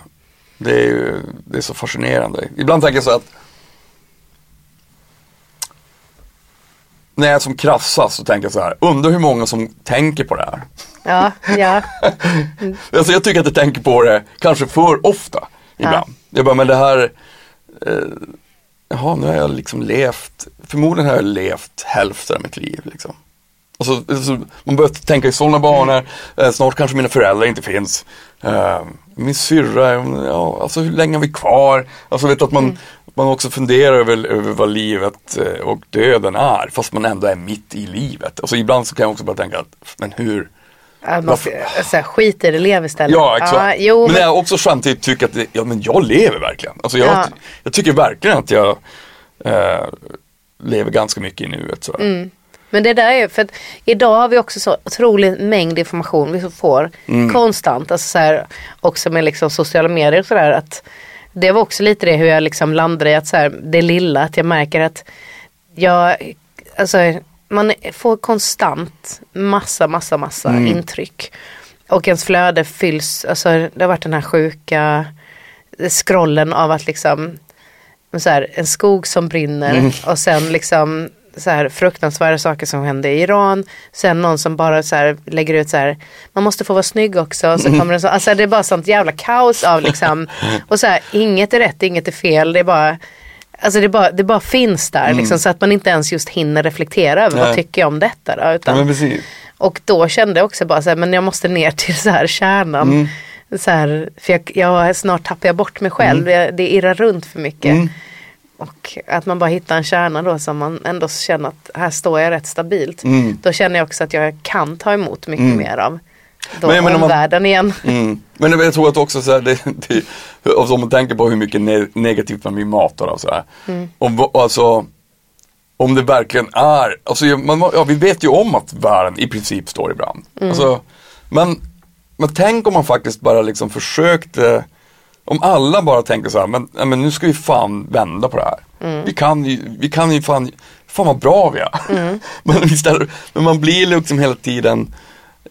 det är ju det är så fascinerande. Ibland tänker jag så att när jag är som krassast så tänker jag så här, undrar hur många som tänker på det här. ja, ja, *laughs* Alltså jag tycker att jag tänker på det kanske för ofta ibland. Jag bara, men det här, eh, jaha nu har jag liksom levt, förmodligen har jag levt hälften av mitt liv liksom. Och så, så, man börjar tänka i sådana banor, eh, snart kanske mina föräldrar inte finns. Eh, min syrra, ja, alltså hur länge har vi kvar? Alltså vet att man, man också funderar över, över vad livet eh, och döden är, fast man ändå är mitt i livet. Alltså ibland så kan jag också bara tänka att, men hur, Att man ska, så här, skit i det, lev istället. Ja, exakt. jo, men men, jag också samtidigt tycker att det, ja, men jag lever verkligen. Alltså jag, Ja. jag tycker verkligen att jag eh, lever ganska mycket i nuet. Så. Mm. Men det där är för att idag har vi också så otrolig mängd information vi får Mm. konstant. Alltså så här, också med liksom sociala medier och sådär. Att det var också lite det hur jag liksom landade i att så här, det lilla. Att jag märker att jag, alltså man får konstant massa, massa, massa Mm. intryck. Och ens flöde fylls, alltså det har varit den här sjuka scrollen av att liksom så här, en skog som brinner Mm. och sen liksom så här fruktansvärda saker som hände i Iran. Sen någon som bara så här lägger ut så här, man måste få vara snygg också. Så Mm. kommer det så, alltså det är bara sånt jävla kaos av liksom, *laughs* och så här, inget är rätt, inget är fel. Det är bara, alltså det bara, det bara finns där liksom, så att man inte ens just hinner reflektera över Mm. Nej. vad tycker jag om detta då. Ja, Utan, precis. och då kände jag också bara så här, men jag måste ner till så här kärnan. Mm. Så här, för jag, jag, snart tappar jag bort mig själv, jag, det irrar runt för mycket. Mm. Och att man bara hittar en kärna då som man ändå känner att här står jag rätt stabilt. Mm. Då känner jag också att jag kan ta emot mycket Mm. mer av då Men jag menar, man- omvärlden igen. Mm. Men jag tror att också så här, det, det, alltså om man tänker på hur mycket ne negativt man blir matad av så här. Mm. Om, alltså, om det verkligen är, alltså, man, ja, vi vet ju om att världen i princip står i brand. Mm. Alltså, men, men tänk om man faktiskt bara liksom försökte, om alla bara tänker så här, men, men nu ska vi fan vända på det här. Mm. Vi, kan ju, vi kan ju fan, fan vad bra vi är. Mm. *laughs* men, istället, men man blir liksom hela tiden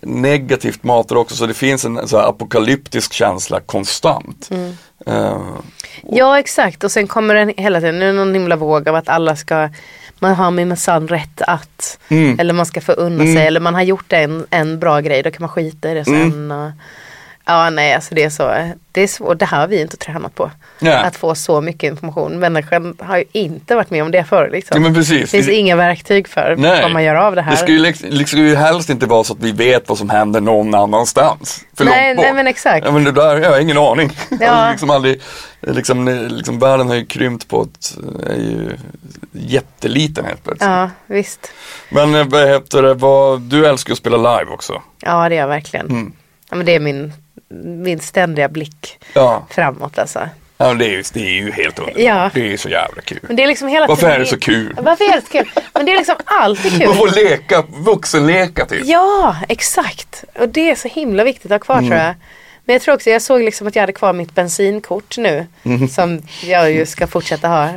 negativt matad också så det finns en så apokalyptisk känsla konstant. Mm. Eh, Ja exakt och sen kommer den hela tiden, nu är det någon himla våg av att alla ska man har minsann rätt att Mm. eller man ska få unna sig eller man har gjort en, en bra grej då kan man skita i det sen. Mm. Ja nej alltså det är så, det är svårt, det här har vi inte tränat på. Nej. Att få så mycket information. Människan har ju inte varit med om det förr liksom. ja. Det finns inga verktyg för Nej. vad man gör av det här. Det ska ju liksom, ska ju helst inte vara så att vi vet vad som händer någon annanstans. För nej, nej men exakt. Ja men det där, jag har ingen aning. Ja. Har liksom aldrig, liksom, liksom världen har ju krympt på ett, är ju jätteliten helt plötsligt. Ja visst. Men eh, vad heter det, vad, du älskar att spela live också. Ja det gör jag verkligen. Mm. Ja, men det är min, min ständiga blick Ja. framåt alltså. Ja, det, är, ju- det är ju helt underbart. Ja. Det är så jävla kul. Men det är liksom hela Varför är det så kul? Varför är det så kul? Men det är liksom alltid kul. Man får leka, vuxenleka typ. Ja, exakt. Och det är så himla viktigt att ha kvar Mm. tror jag. Men jag tror också, jag såg liksom att jag hade kvar mitt bensinkort nu. Mhm. Som jag ju ska fortsätta ha.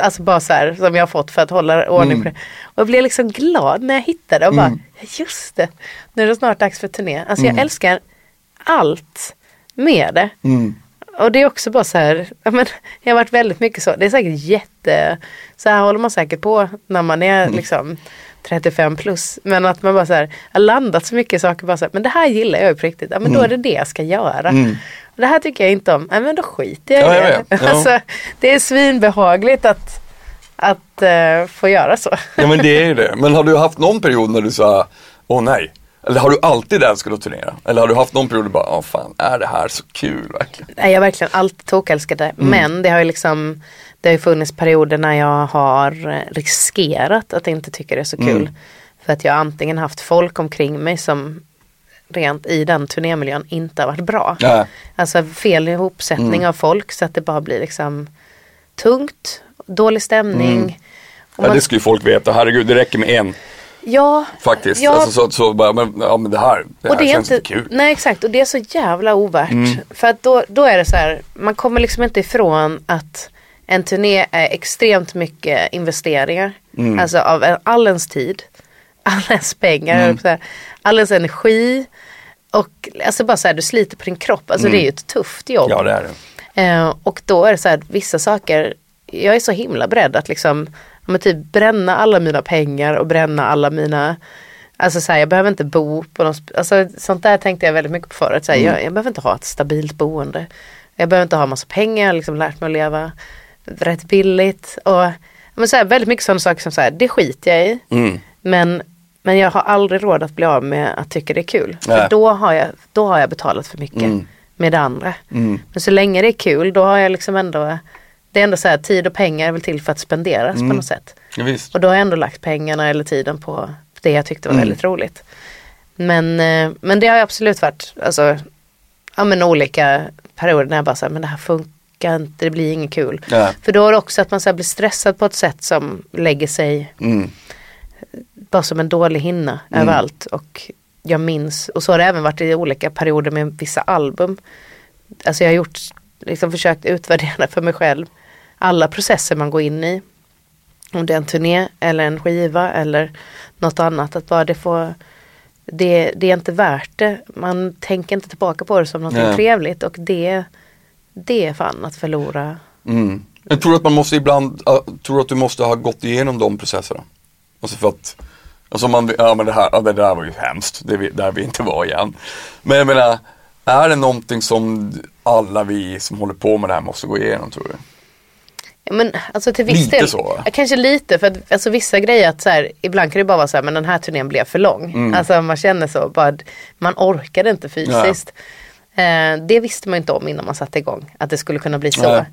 Alltså bara så här, som jag har fått för att hålla ordning Mm. på det. Och jag blev liksom glad när jag hittade det och bara, just det. Nu är det snart dags för turné. Alltså Mm. jag älskar allt med det. Mm. Och det är också bara så här, ja, men, *laughs* jag har varit väldigt mycket så, det är säkert jätte, så här håller man säkert på när man är Mm. liksom 35 plus. Men att man bara så här, har landat så mycket saker, bara så här, men det här gillar jag ju på riktigt, ja men då är det det jag ska göra. Mm. Det här tycker jag inte om, ja men då skiter jag i Ja, jag det. vet. Ja. *laughs* Alltså, det är svinbehagligt att, att eh, få göra så. Ja men det är ju *laughs* det. Men har du haft någon period när du sa, åh nej. Eller har du alltid älskat att turnera? Eller har du haft någon period du bara, åh fan, är det här så kul verkligen? Nej, jag har verkligen alltid tokälskat det. Mm. Men det har ju liksom Det har ju funnits perioder när jag har riskerat att inte tycka det är så kul. Mm. För att jag antingen haft folk omkring mig som rent i den turnémiljön inte har varit bra. Nej. Alltså fel ihopsättning Mm. av folk så att det bara blir liksom tungt, dålig stämning. Mm. Ja, man- det ska ju folk veta, herregud det räcker med en ja, faktiskt. Ja. Alltså, så, så bara, men, ja men det här, det här och det är känns inte, inte kul. nej exakt och det är så jävla ovärt. Mm. För att då, då är det så här, man kommer liksom inte ifrån att en turné är extremt mycket investeringar. Mm. Alltså av all ens tid, *laughs* all ens pengar, Mm. säga, all ens energi. Och alltså bara så här, du sliter på din kropp. Alltså det är ju ett tufft jobb. Mm. Ja det är det. Eh, och då är det så här, vissa saker, jag är så himla beredd att liksom, men typ bränna alla mina pengar och bränna alla mina, alltså så här, jag behöver inte bo på något, sp- alltså sånt där tänkte jag väldigt mycket på förut. Så här, Mm. jag, jag behöver inte ha ett stabilt boende. Jag behöver inte ha massa pengar, jag har liksom lärt mig att leva rätt billigt. Och men så här, väldigt mycket sådana saker som så här, det skiter jag i. Mm. Men, men jag har aldrig råd att bli av med att tycka det är kul. Nej. För då har, jag, då har jag betalat för mycket Mm. med det andra. Mm. Men så länge det är kul då har jag liksom ändå Det är ändå så här tid och pengar är väl till för att spenderas Mm. på något sätt. Ja. Och då har jag ändå lagt pengarna eller tiden på det jag tyckte var Mm. väldigt roligt. Men, eh, men det har ju absolut varit alltså, ja, men olika perioder när jag bara säger men det här funkar inte, det blir inget kul. Ja. För då är det också att man så blir stressad på ett sätt som lägger sig Mm. bara som en dålig hinna Mm. överallt. Och jag minns, och så har det även varit i olika perioder med vissa album. Alltså jag har gjort, liksom försökt utvärdera *laughs* för mig själv alla processer man går in i. Om det är en turné eller en skiva eller något annat. Att bara det får, det, det är inte värt det. Man tänker inte tillbaka på det som något Nej. trevligt och det, det är fan att förlora. Mm. Jag tror att man måste ibland, äh, tror att du måste ha gått igenom de processerna. Alltså för att, alltså man, ja men det här, ja, det där var ju hemskt, det vi, där vi inte var igen. Men jag menar, är det någonting som alla vi som håller på med det här måste gå igenom tror du? Ja, men alltså till viss Lite del. så? Ja, kanske lite för att alltså, vissa grejer att så här, ibland kan det bara vara så här men den här turnén blev för lång. Mm. Alltså man känner så, bara, man orkade inte fysiskt. Eh, det visste man inte om innan man satte igång att det skulle kunna bli så. Nej.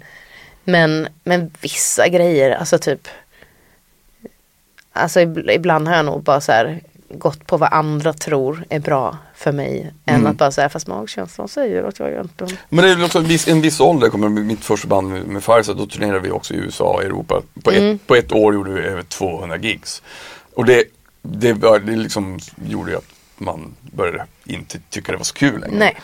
Men, men vissa grejer, alltså typ Alltså ib- ibland har jag nog bara så här gått på vad andra tror är bra för mig. Än Mm. att bara säga fast magkänslan säger att jag inte Men det är väl också en viss, en viss ålder, kommer mitt första band med, med Farsa, då turnerade vi också i USA och Europa. På, Mm. ett, på ett år gjorde vi över 200 gigs. Och det, det, var, det liksom gjorde ju att man började inte tycka det var så kul längre. Nej.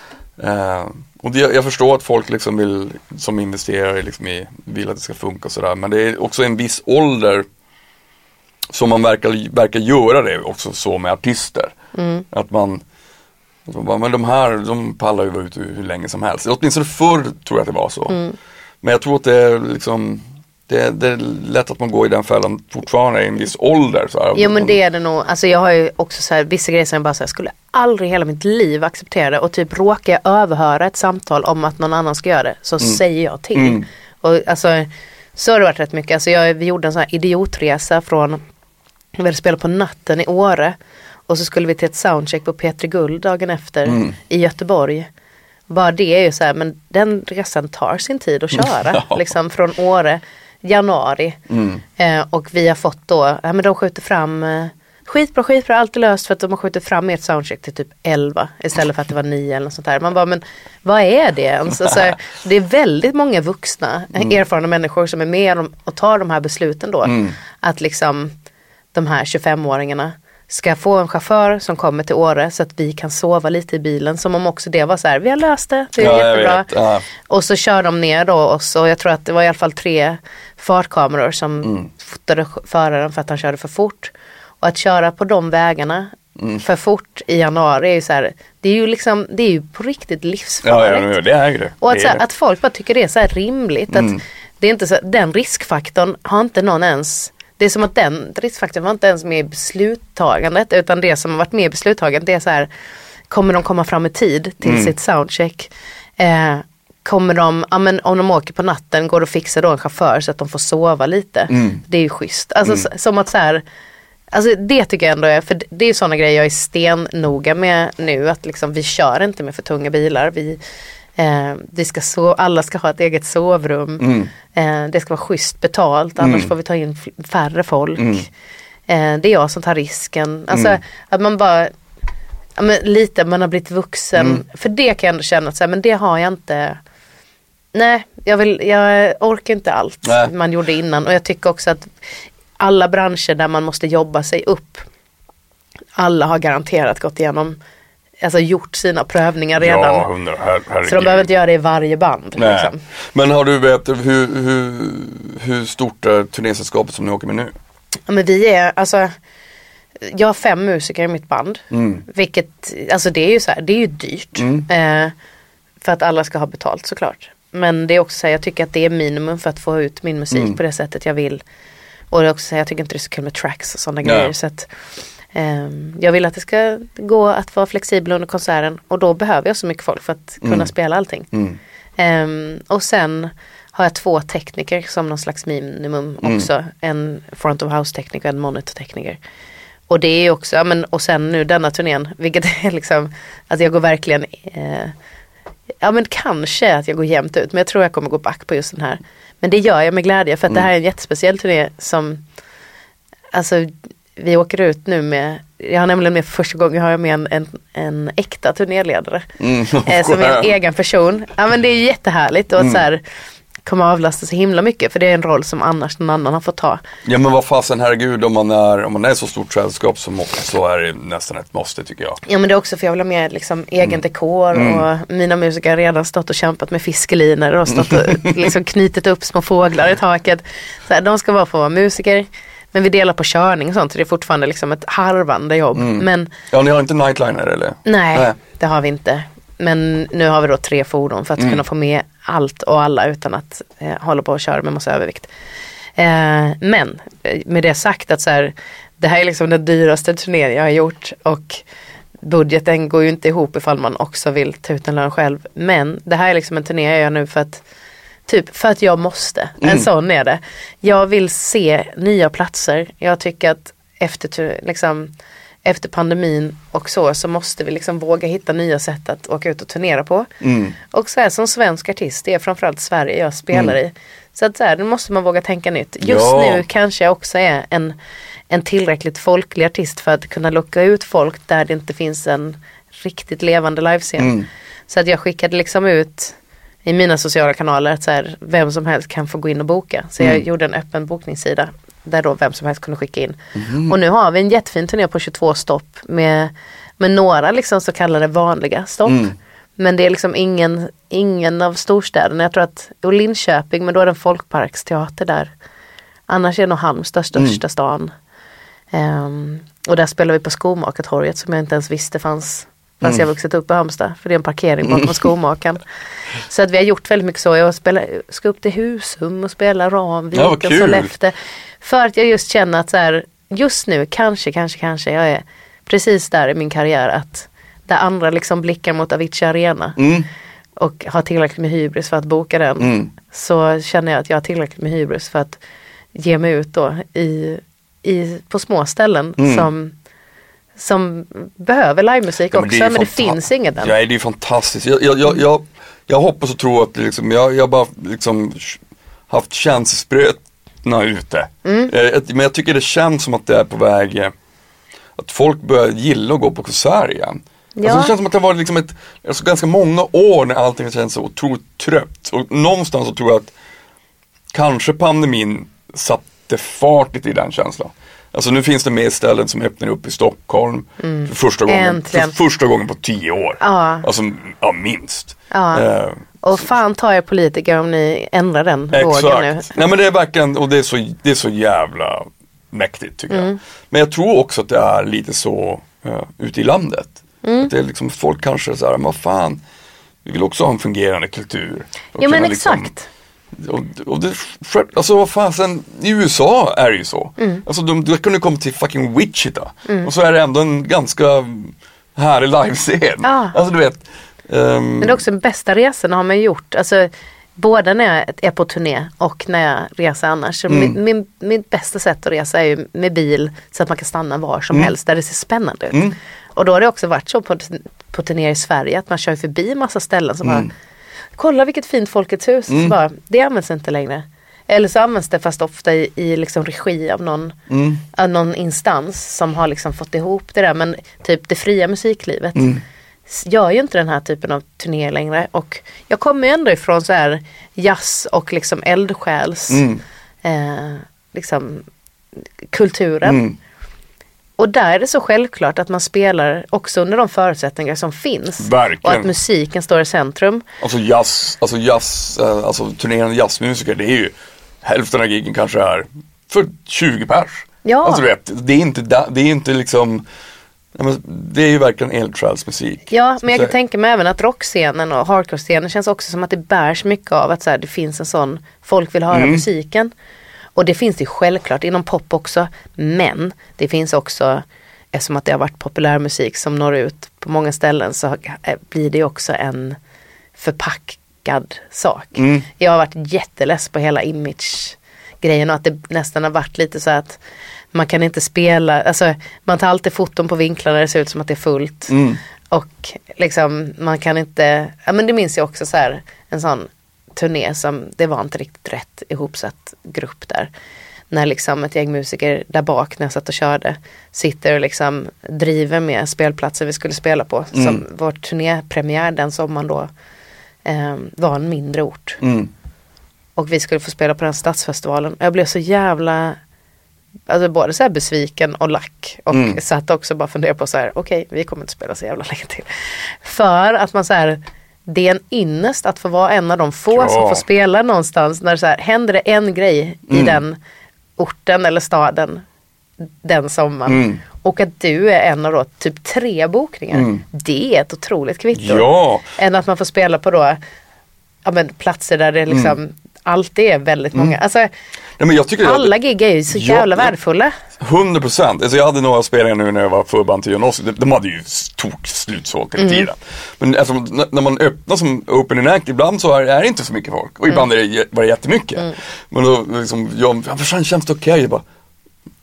Eh, och det, jag förstår att folk liksom vill, som investerar liksom i, vill att det ska funka och sådär. Men det är också en viss ålder som man verkar, verkar göra det också så med artister. Mm. Att man, att man bara, men de här, de pallar ju vara ute hur länge som helst. Åtminstone förr tror jag att det var så. Mm. Men jag tror att det är liksom det, det är lätt att man går i den fällan fortfarande i en viss ålder. Så här. Jo men det är det nog. Alltså jag har ju också så här, vissa grejer som jag bara så här, skulle aldrig hela mitt liv acceptera det. Och typ råkar jag överhöra ett samtal om att någon annan ska göra det så säger jag till. Mm. Och alltså så har det varit rätt mycket. Alltså jag, vi gjorde en sån här idiotresa från, vi hade spelat på natten i Åre. Och så skulle vi till ett soundcheck på Petri Guld dagen efter Mm. i Göteborg. Bara det är ju så här, men den resan tar sin tid att köra. *laughs* Liksom från Åre, januari. Mm. Eh, och vi har fått då, ja men de skjuter fram eh, skitbra, skitbra, allt är löst för att de har skjutit fram ert soundcheck till typ 11 istället för att det var 9 eller något sånt där. Man bara, men vad är det ens? Alltså, det är väldigt många vuxna, erfarna människor som är med och tar de här besluten då. Att liksom de här 25-åringarna ska få en chaufför som kommer till Åre så att vi kan sova lite i bilen. Som om också det var så här, vi har löst det, det är Ja, jättebra. ja. Och så kör de ner då och så, jag tror att det var i alla fall tre fartkameror som Mm. fotade föraren för att han körde för fort. Och att köra på de vägarna Mm. för fort i januari är ju så här, det är ju liksom, det är ju på riktigt Ja, livsfarligt. ja, det är det. Och att, det är det. att folk bara tycker det är så här rimligt. Mm. Att det är inte så, den riskfaktorn har inte någon ens det är som att den riskfaktorn var inte ens med i besluttagandet utan det som har varit med i besluttagandet det är så här Kommer de komma fram i tid till Mm. sitt soundcheck? Eh, kommer de, ja, men om de åker på natten, går det att fixa då en chaufför så att de får sova lite? Mm. Det är ju schysst. Alltså s- som att så här Alltså det tycker jag ändå är, för det är sådana grejer jag är stennoga med nu. Att liksom vi kör inte med för tunga bilar. Vi, eh, det ska so- alla ska ha ett eget sovrum. Mm. Eh, det ska vara schysst betalt annars får vi ta in färre folk. Mm. Eh, det är jag som tar risken. Alltså att man bara ja, lite, man har blivit vuxen. Mm. För det kan jag ändå känna att så här, men det har jag inte. Nej, jag, vill, jag orkar inte allt Nej. man gjorde innan. Och jag tycker också att alla branscher där man måste jobba sig upp. Alla har garanterat gått igenom, alltså gjort sina prövningar redan. Ja, hundra, her, herregud. så de behöver inte göra det i varje band. Nej. Liksom. Men har du vet, hur, hur, hur stort är turnésällskapet som ni åker med nu? Ja, men vi är, alltså, jag har fem musiker i mitt band. Mm. Vilket, alltså det är ju så här, det är ju dyrt. Eh, för att alla ska ha betalt såklart. Men det är också så här, jag tycker att det är minimum för att få ut min musik Mm. på det sättet jag vill. Och det är också så här, jag tycker inte det är så kul med tracks och sådana grejer. Så att, jag vill att det ska gå att vara flexibel under konserten. Och då behöver jag så mycket folk för att kunna Mm. spela allting. Mm. Ehm, och sen har jag två tekniker som någon slags minimum Mm. också. En front of house tekniker och en monitor tekniker. Och det är också, ja, men, och sen nu denna turnén, *laughs* vilket är liksom, att jag går verkligen, eh, ja men kanske att jag går jämnt ut, men jag tror jag kommer gå back på just den här. Men det gör jag med glädje för att det här är en jättespeciell turné som, alltså vi åker ut nu med, jag har nämligen med för första gången har jag med en, en, en äkta turnéledare. Mm. *laughs* Eh, som är en egen person. Ja men det är jättehärligt och att så här, kommer avlasta så himla mycket för det är en roll som annars någon annan har fått ta. Ja men vad fasen herregud om man är, om man är så stort sällskap så, så är det nästan ett måste tycker jag. Ja men det är också för jag vill ha med liksom egen dekor och mina musiker har redan stått och kämpat med fiskelinor och stått och *laughs* liksom knutit upp små fåglar i taket. Så här, de ska bara få vara musiker. Men vi delar på körning och sånt så det är fortfarande liksom ett harvande jobb. Men Ja ni har inte nightliner eller? nej, Nej. det har vi inte. Men nu har vi då tre fordon för att kunna få med allt och alla utan att eh, hålla på och köra med massa övervikt. Eh, men eh, med det sagt att så här, det här är liksom den dyraste turnén jag har gjort och budgeten går ju inte ihop ifall man också vill ta ut en lön själv. Men det här är liksom en turné jag gör nu för att Typ för att jag måste. En sån är det. Jag vill se nya platser. Jag tycker att efter, liksom, efter pandemin och så så måste vi liksom våga hitta nya sätt att åka ut och turnera på. Mm. Och så här som svensk artist, det är framförallt Sverige jag spelar i. Så att så här, nu måste man våga tänka nytt. Just Ja. nu kanske jag också är en, en tillräckligt folklig artist för att kunna locka ut folk där det inte finns en riktigt levande livescen. Mm. Så att jag skickade liksom ut i mina sociala kanaler att så här, vem som helst kan få gå in och boka. Så jag gjorde en öppen bokningssida där då vem som helst kunde skicka in. Och nu har vi en jättefin turné på 22 stopp med, med några liksom så kallade vanliga stopp. Mm. Men det är liksom ingen, ingen av storstäderna. Jag tror att, och Linköping, men då är det en folkparksteater där. Annars är nog Halmstad största stan. Ehm, och där spelar vi på Skomakartorget som jag inte ens visste fanns. Fast jag vuxit upp i Halmstad. För det är en parkering bakom skomakaren. *laughs* Så att vi har gjort väldigt mycket så. Jag spelar, ska upp till Husum och spela Ramvik Ja, och. Sollefteå. För att jag just känner att så här, just nu kanske, kanske, kanske jag är precis där i min karriär att där andra liksom blickar mot Avicii Arena Mm. och har tillräckligt med hybris för att boka den. Mm. Så känner jag att jag har tillräckligt med hybris för att ge mig ut då i, i, på små ställen Mm. som, som behöver livemusik Ja, också är ju men det finget inget än. Ja, det är ju fantastiskt. Jag, jag, jag, jag, hoppas och tror att det liksom, jag, jag bara liksom haft känselsprötna ute. Mm. Eh, Men jag tycker det känns som att det är på väg eh, att folk börjar gilla att gå på konsert igen. Ja. Alltså det känns som att det var liksom ett, alltså ganska många år när allting känns så otroligt trött. Och någonstans så tror jag att kanske pandemin satte fart lite i den känslan. Alltså nu finns det mer ställen som öppnar upp i Stockholm för, första gången, för Mm. Första gången på tio år. Ja. Alltså, ja minst. Ja. Eh, Och fan ta er politiker om ni ändrar den vågen nu. Exakt. Nej men det är verkligen, och det är så, det är så jävla mäktigt tycker Mm. jag. Men jag tror också att det är lite så uh, ute i landet. Mm. Att det är liksom folk kanske så här, vad fan, vi vill också ha en fungerande kultur. Och Ja men liksom- exakt. Och, och det, alltså vad fasen, i USA är det ju så. Mm. Alltså de, du kunde komma till fucking Wichita och så är det ändå en ganska härlig livescen. Ja. Alltså du vet. ehm, Men det är också den bästa resan har man gjort. Alltså, både när jag är på turné och när jag reser annars. Mm. min, min, mitt bästa sätt att resa är ju med bil så att man kan stanna var som helst där det ser spännande ut. Mm. Och då har det också varit så på, på turné i Sverige att man kör förbi massa ställen som Mm. bara Kolla vilket fint Folkets hus. Så bara, det används inte längre. Eller så används det fast ofta i, i liksom regi av någon, Mm. av någon instans som har liksom fått ihop det där. Men typ det fria musiklivet Mm. gör ju inte den här typen av turnéer längre. Och jag kommer ju ändå ifrån så här jazz och liksom eldsjäls Mm. eh, liksom, kulturen. Och där är det så självklart att man spelar också under de förutsättningar som finns. Verkligen. Och att musiken står i centrum. Alltså jazz, alltså jazz, eh, alltså turnerande jazzmusiker det är ju hälften av giggen kanske är för 20 pers. Ja. Alltså vet, det är inte, det är inte liksom, det är ju verkligen eldsjälsmusik. Ja, men jag kan tänka mig även att rockscenen och hardcore-scenen känns också som att det bärs mycket av att så här, det finns en sån, folk vill höra Mm. musiken. Och det finns ju självklart inom pop också. Men det finns också, eftersom att det har varit populärmusik som når ut på många ställen så eh, blir det också en förpackad sak. Mm. Jag har varit jätteless på hela image-grejen och att det nästan har varit lite så att man kan inte spela, alltså man tar alltid foton på vinklar där det ser ut som att det är fullt. Mm. Och liksom man kan inte, ja men det minns jag också så här en sån turné som det var inte riktigt rätt ihopsatt grupp där. När liksom ett gäng musiker där bak när jag satt och körde sitter och liksom driver med spelplatsen vi skulle spela på. Som vår turnépremiär den sommaren då eh, var en mindre ort. Mm. Och vi skulle få spela på den stadsfestivalen. Jag blev så jävla Alltså både så här besviken och lack. Och Mm. satt också bara funderade på så här, okej vi kommer inte spela så jävla länge till. För att man så här, det är en ynnest att få vara en av de få Ja. som får spela någonstans. När så här, händer det en grej i Mm. den orten eller staden den sommaren. Mm. Och att du är en av då typ tre bokningar. Mm. Det är ett otroligt kvitto. Ja, Än att man får spela på då ja, men, platser där det liksom Mm. alltid är väldigt många. Alltså, Nej, men jag alla gig är ju så Ja, jävla värdefulla. 100 procent. Alltså jag hade några spelningar nu när jag var förband till John De, de hade ju tok slutsålt Mm. hela tiden. Men alltså, när man öppnar som opening act, ibland så är, är det inte så mycket folk. Och ibland Mm. är det, var det jättemycket. Men då liksom, jag, ja, för känns det okej? Jag bara,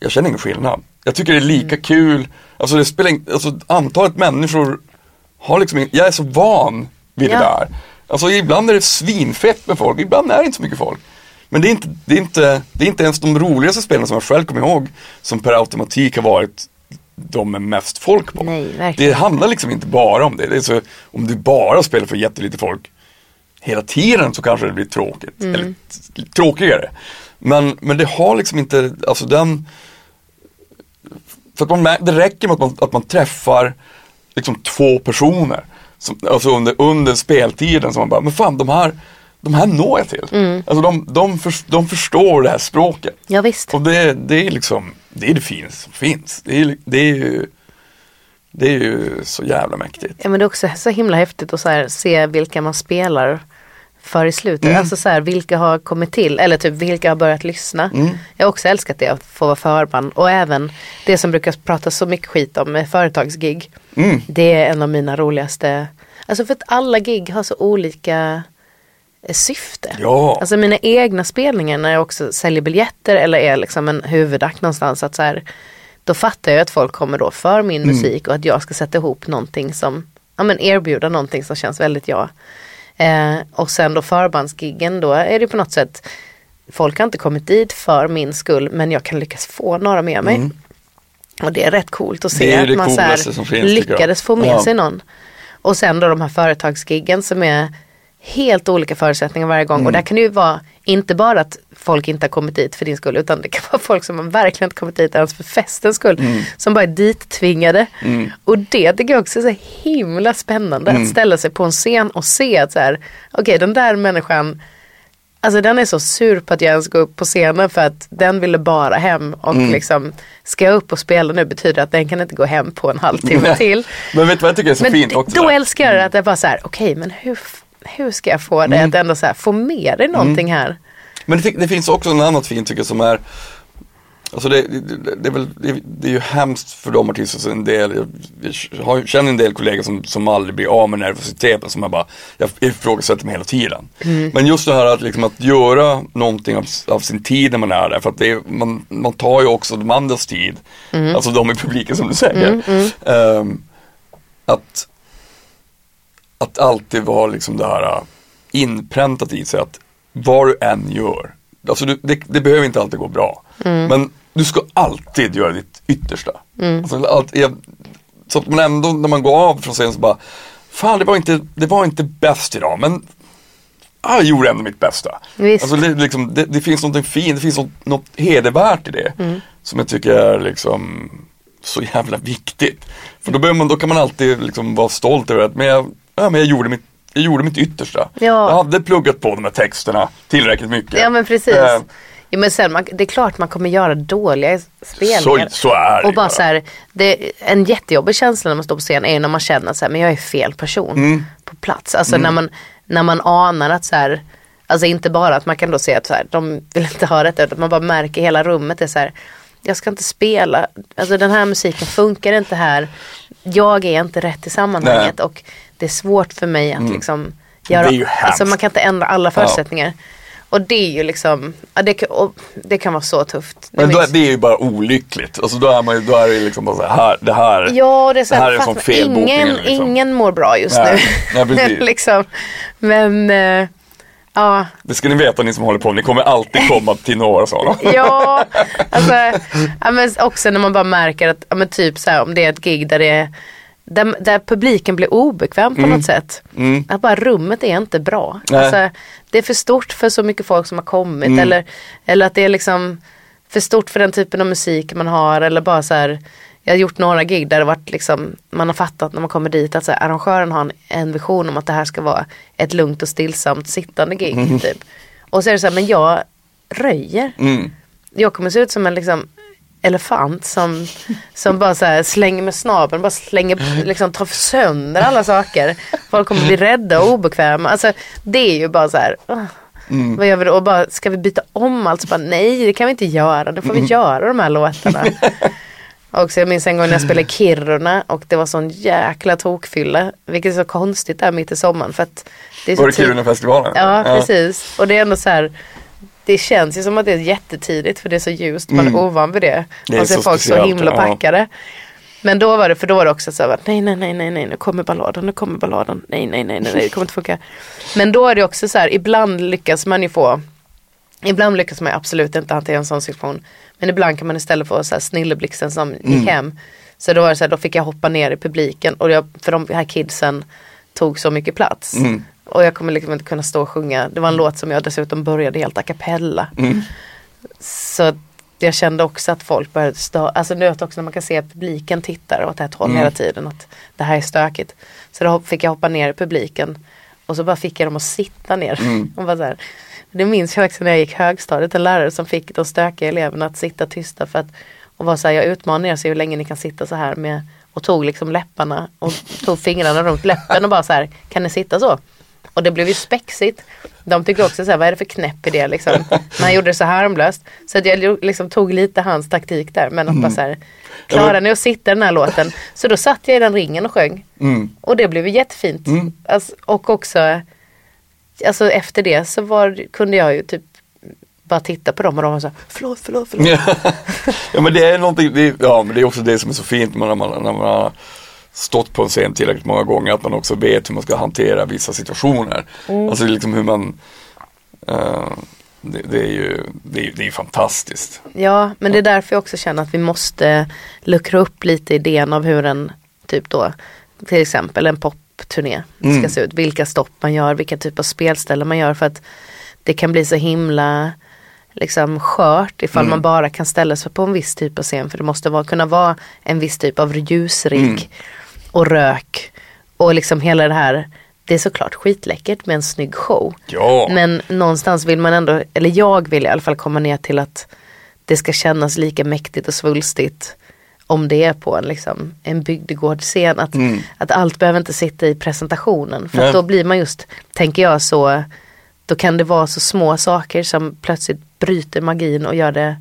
jag känner ingen skillnad. Jag tycker det är lika Mm. kul. Alltså det spelar alltså antalet människor har liksom, jag är så van vid Ja. det där. Alltså ibland är det svinfett med folk, ibland är det inte så mycket folk. Men det är inte, det är inte, det är inte ens de roligaste spelen som jag själv kommer ihåg som per automatik har varit de med mest folk på. Nej, det handlar liksom inte bara om det. det är så, om du bara spelar för jättelite folk hela tiden så kanske det blir tråkigt. Mm. Eller tråkigare. Men, men det har liksom inte, alltså den för att man, det räcker med att man, att man träffar liksom två personer. Som, alltså under, under speltiden som man bara, men fan de här, de här når jag till. Mm. Alltså de, de, för, de förstår det här språket. Ja, visst. Och det, det är liksom, det är det finaste som finns. Det är, det är ju, det är ju så jävla mäktigt. Ja, men det är också så himla häftigt att så se vilka man spelar för i slutet. Mm. Alltså så här, vilka har kommit till eller typ vilka har börjat lyssna. Mm. Jag har också älskat det att få vara förband och även det som brukar prata så mycket skit om med företagsgig. Mm. Det är en av mina roligaste. Alltså för att alla gig har så olika eh, syfte. Ja. Alltså mina egna spelningar när jag också säljer biljetter eller är liksom en huvudakt någonstans. Att så här, då fattar jag att folk kommer då för min Mm. musik och att jag ska sätta ihop någonting som, ja men erbjuda någonting som känns väldigt jag. Eh, och sen då förbandsgiggen då är det på något sätt, folk har inte kommit dit för min skull men jag kan lyckas få några med mig. Mm. Och det är rätt coolt att se att man så här, lyckades få med Ja. sig någon. Och sen då de här företagsgiggen som är helt olika förutsättningar varje gång. Och Mm. där kan det ju vara inte bara att folk inte har kommit dit för din skull utan det kan vara folk som har verkligen inte kommit dit ens för festens skull. Mm. Som bara är dittvingade. Och det tycker jag också är så himla spännande Mm. att ställa sig på en scen och se att så här, okej den där människan Alltså den är så sur på att jag ens går upp på scenen för att den ville bara hem och Mm. liksom ska jag upp och spela nu betyder det att den kan inte gå hem på en halvtimme till. Men vet du vad jag tycker är så Men fint också? då där? älskar jag det att det bara så här, okej men hur, hur ska jag få dig att ändå så här, få med dig någonting här? Men det, det finns också en annat fint tycker jag som är Alltså det, det, det, är väl, det, är ju hemskt för de artister, en del, jag, känner en del kollegor som, som aldrig blir av med nervositeten som jag bara, jag ifrågasätter mig hela tiden. Men just det här att, liksom, att göra någonting av, av sin tid när man är där, för att det är, man, man tar ju också de andras tid, alltså de i publiken som du säger. Ehm, att, att alltid vara liksom det här äh, inpräntat i sig att vad du än gör, alltså du, det, det behöver inte alltid gå bra, men du ska alltid göra ditt yttersta. Alltså, allt, jag, så att man ändå när man går av från scenen så bara, fan det var inte, det var inte bäst idag men ah, jag gjorde ändå mitt bästa. Visst. Alltså, det, liksom, det, det finns något fint, det finns något, något hedervärt i det. Som jag tycker är liksom så jävla viktigt. För då, man, då kan man alltid liksom vara stolt över att men jag, ja, men jag, gjorde mitt, jag gjorde mitt yttersta. Ja. Jag hade pluggat på de här texterna tillräckligt mycket. Ja men precis. Eh, Ja, men sen, man, det är klart man kommer göra dåliga spelningar. Så- så är det Och bara så här, det, en jättejobbig känsla när man står på scen är när man känner att men jag är fel person Mm. på plats. Alltså när, man, när man anar att så här, alltså inte bara att man kan då se att så här, de vill inte ha detta utan man bara märker hela rummet är så här, jag ska inte spela, alltså den här musiken funkar inte här. Jag är inte rätt i sammanhanget och det är svårt för mig att liksom göra, Mm. Det är ju alltså man kan inte ändra alla förutsättningar. Och det är ju liksom, ja, det, det kan vara så tufft. Men då, det är ju bara olyckligt. Alltså då är, man, ju- då är det liksom bara så här, det här, Ja, det är så det här här, är en sån ingen. Liksom. ingen mår bra just Nej, nu. nej, *laughs* liksom. Men, eh, ja. Det ska ni veta ni som håller på, ni kommer alltid komma till några sådana. *laughs* Ja, *laughs* alltså, ja, men också när man bara märker att, ja, men typ så här, om det är ett gig där det är där, där publiken blir obekväm på något sätt. Att bara rummet är inte bra. Mm. Alltså, det är för stort för så mycket folk som har kommit. Mm. Eller, eller att det är liksom för stort för den typen av musik man har. Eller bara så här, jag har gjort några gig där det varit liksom, man har fattat när man kommer dit att så här, arrangören har en, en vision om att det här ska vara ett lugnt och stillsamt sittande gig. Typ. Och så är det så här, men jag röjer. Mm. Jag kommer se ut som en liksom elefant som, som bara så slänger med snabeln, bara slänger, liksom tar sönder alla saker. Folk kommer bli rädda och obekväma. Alltså det är ju bara så här, "Åh, vad gör vi då? Och bara, ska vi byta om allt? Så bara, nej det kan vi inte göra, då får vi göra de här låtarna. *laughs* Och så jag minns en gång när jag spelade i Kiruna och det var sån jäkla tokfylla. Vilket är så konstigt där mitt i sommaren. För att det är Var det tid- Kirunafestivalen? Ja, precis. Och det är ändå så här. Det känns ju som att det är jättetidigt för det är så ljust. Man är ovan vid det. Mm. Det och så är folk så himla ja. packade. Men då var det, för då var det också så här, nej, nej, nej, nej, nej, nu kommer balladen, nu kommer balladen, nej, nej, nej, nej, nej, det kommer inte funka. Men då är det också så här, ibland lyckas man ju få, ibland lyckas man absolut inte hantera en sån situation. Men ibland kan man istället få så här snilleblixten som Mm. gick hem. Så då var det så här, då fick jag hoppa ner i publiken och jag, för de här kidsen tog så mycket plats. Mm. Och jag kommer liksom inte kunna stå och sjunga. Det var en låt som jag dessutom började helt a cappella. Mm. Så jag kände också att folk började störa, alltså nu vet också när man kan se att publiken tittar åt ett håll Mm. hela tiden att det här är stökigt. Så då fick jag hoppa ner i publiken och så bara fick jag dem att sitta ner. Mm. *laughs* Och bara så här. Det minns jag också när jag gick högstadiet, en lärare som fick de stökiga eleverna att sitta tysta för att och var så här, jag utmanar er så hur länge ni kan sitta så här med och tog liksom läpparna och tog fingrarna runt läppen och bara så här, kan ni sitta så? Och det blev ju spexigt. De tyckte också så här, vad är det för knäpp idé liksom? *laughs* Men han gjorde det så harmlöst. Så att jag liksom tog lite hans taktik där. Men att bara så här, klarar ni att sitta i den här låten? Så då satt jag i den ringen och sjöng. Mm. Och det blev ju jättefint. Alltså, och också, alltså efter det så var, kunde jag ju typ bara titta på dem och de var så här, förlåt, förlåt, förlåt. *laughs* Ja. men det är någonting, det ja men det är också det som är så fint när man, när man stått på en scen tillräckligt många gånger att man också vet hur man ska hantera vissa situationer. Mm. Alltså liksom hur man eh, Det, det är ju det är, det är fantastiskt. Ja, men det är därför jag också känner att vi måste luckra upp lite idén av hur en, typ då, till exempel en popturné Mm. ska se ut. Vilka stopp man gör, vilka typ av spelställen man gör för att det kan bli så himla liksom skört ifall Mm. man bara kan ställa sig på en viss typ av scen för det måste vara, kunna vara en viss typ av ljusrigg Mm. Och rök och liksom hela det här det är såklart skitläckert med en snygg show. Ja, Men någonstans vill man ändå, eller jag vill i alla fall komma ner till att det ska kännas lika mäktigt och svulstigt om det är på en, liksom, en bygdegårdsscen. Att, Mm. att allt behöver inte sitta i presentationen. För då blir man just, tänker jag så, då kan det vara så små saker som plötsligt bryter magin och gör det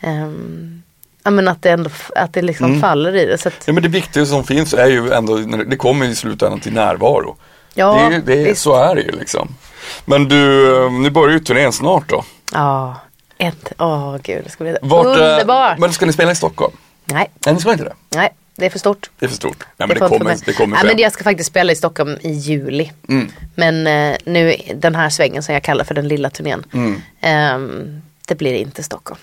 ehm, Ja men att det ändå, att det liksom Mm. faller i det. Så att, ja men det viktigaste som finns är ju ändå, det- kommer i slutändan till närvaro. ja, det är, det är, så är det ju liksom. Men du, eh, nu börjar ju turnén snart då. Ja, ett, åh gud det ska bli Vart, eh, underbart. Men ska ni spela i Stockholm? Nej, Nej, ni ska inte det. nej, det är för stort. Det är för stort. Nej, men Det det, kommer, det kommer ske. men jag ska faktiskt spela i Stockholm i juli. Mm. Men eh, nu den här svängen som jag kallar för den lilla turnén. Mm. ehm, det blir inte Stockholm.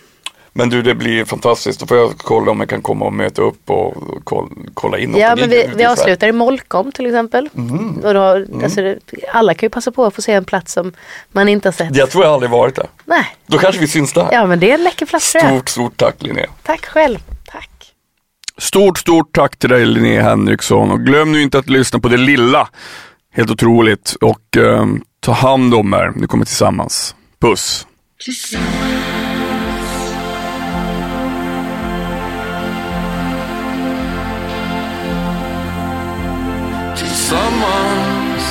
Men du, det blir fantastiskt. Då får jag kolla om jag kan komma och möta upp och kolla, kolla in. Ja men vi, vi avslutar i Molkom till exempel. Mm. Och då, alltså, det, alla kan ju passa på att få se en plats som man inte har sett. Jag tror jag aldrig varit där. Nej, Då kanske vi syns där. ja men det är en läcker plats. Stort, stort tack Linnea. Tack själv. Tack. Stort, stort tack till dig Linnea Henriksson och glöm nu inte att lyssna på det lilla. Helt otroligt och ehm, ta hand om er. Nu kommer vi tillsammans. Puss. Tillsammans Tillsammans,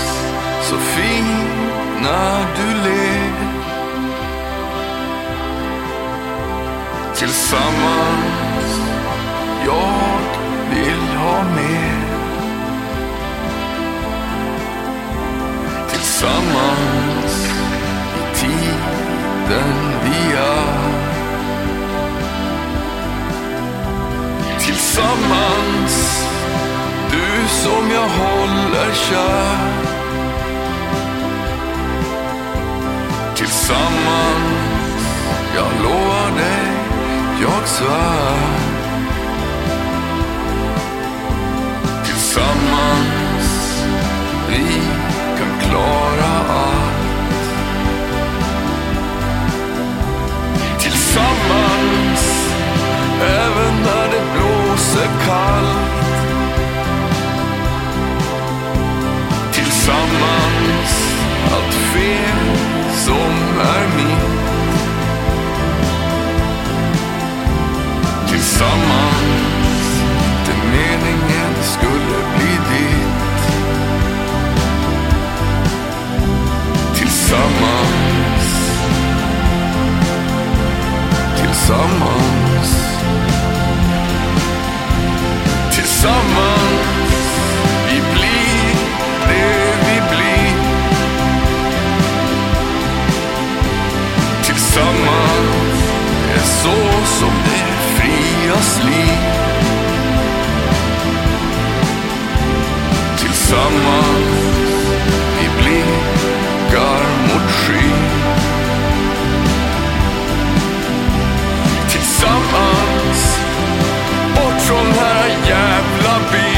så fin när du ler. Tillsammans jag vill ha mer. Tillsammans i tiden vi är. Tillsammans som jag håller kär. Tillsammans, jag lovar dig, jag svär. Tillsammans, vi kan klara allt. Tillsammans, även när det blåser kallt. Tillsammans allt fel som är mitt Tillsammans det meningen skulle bli ditt. Tillsammans. Tillsammans. Tillsammans. Så som det frias liv Tillsammans vi blickar mot skyn. Tillsammans bort från den här jävla byn.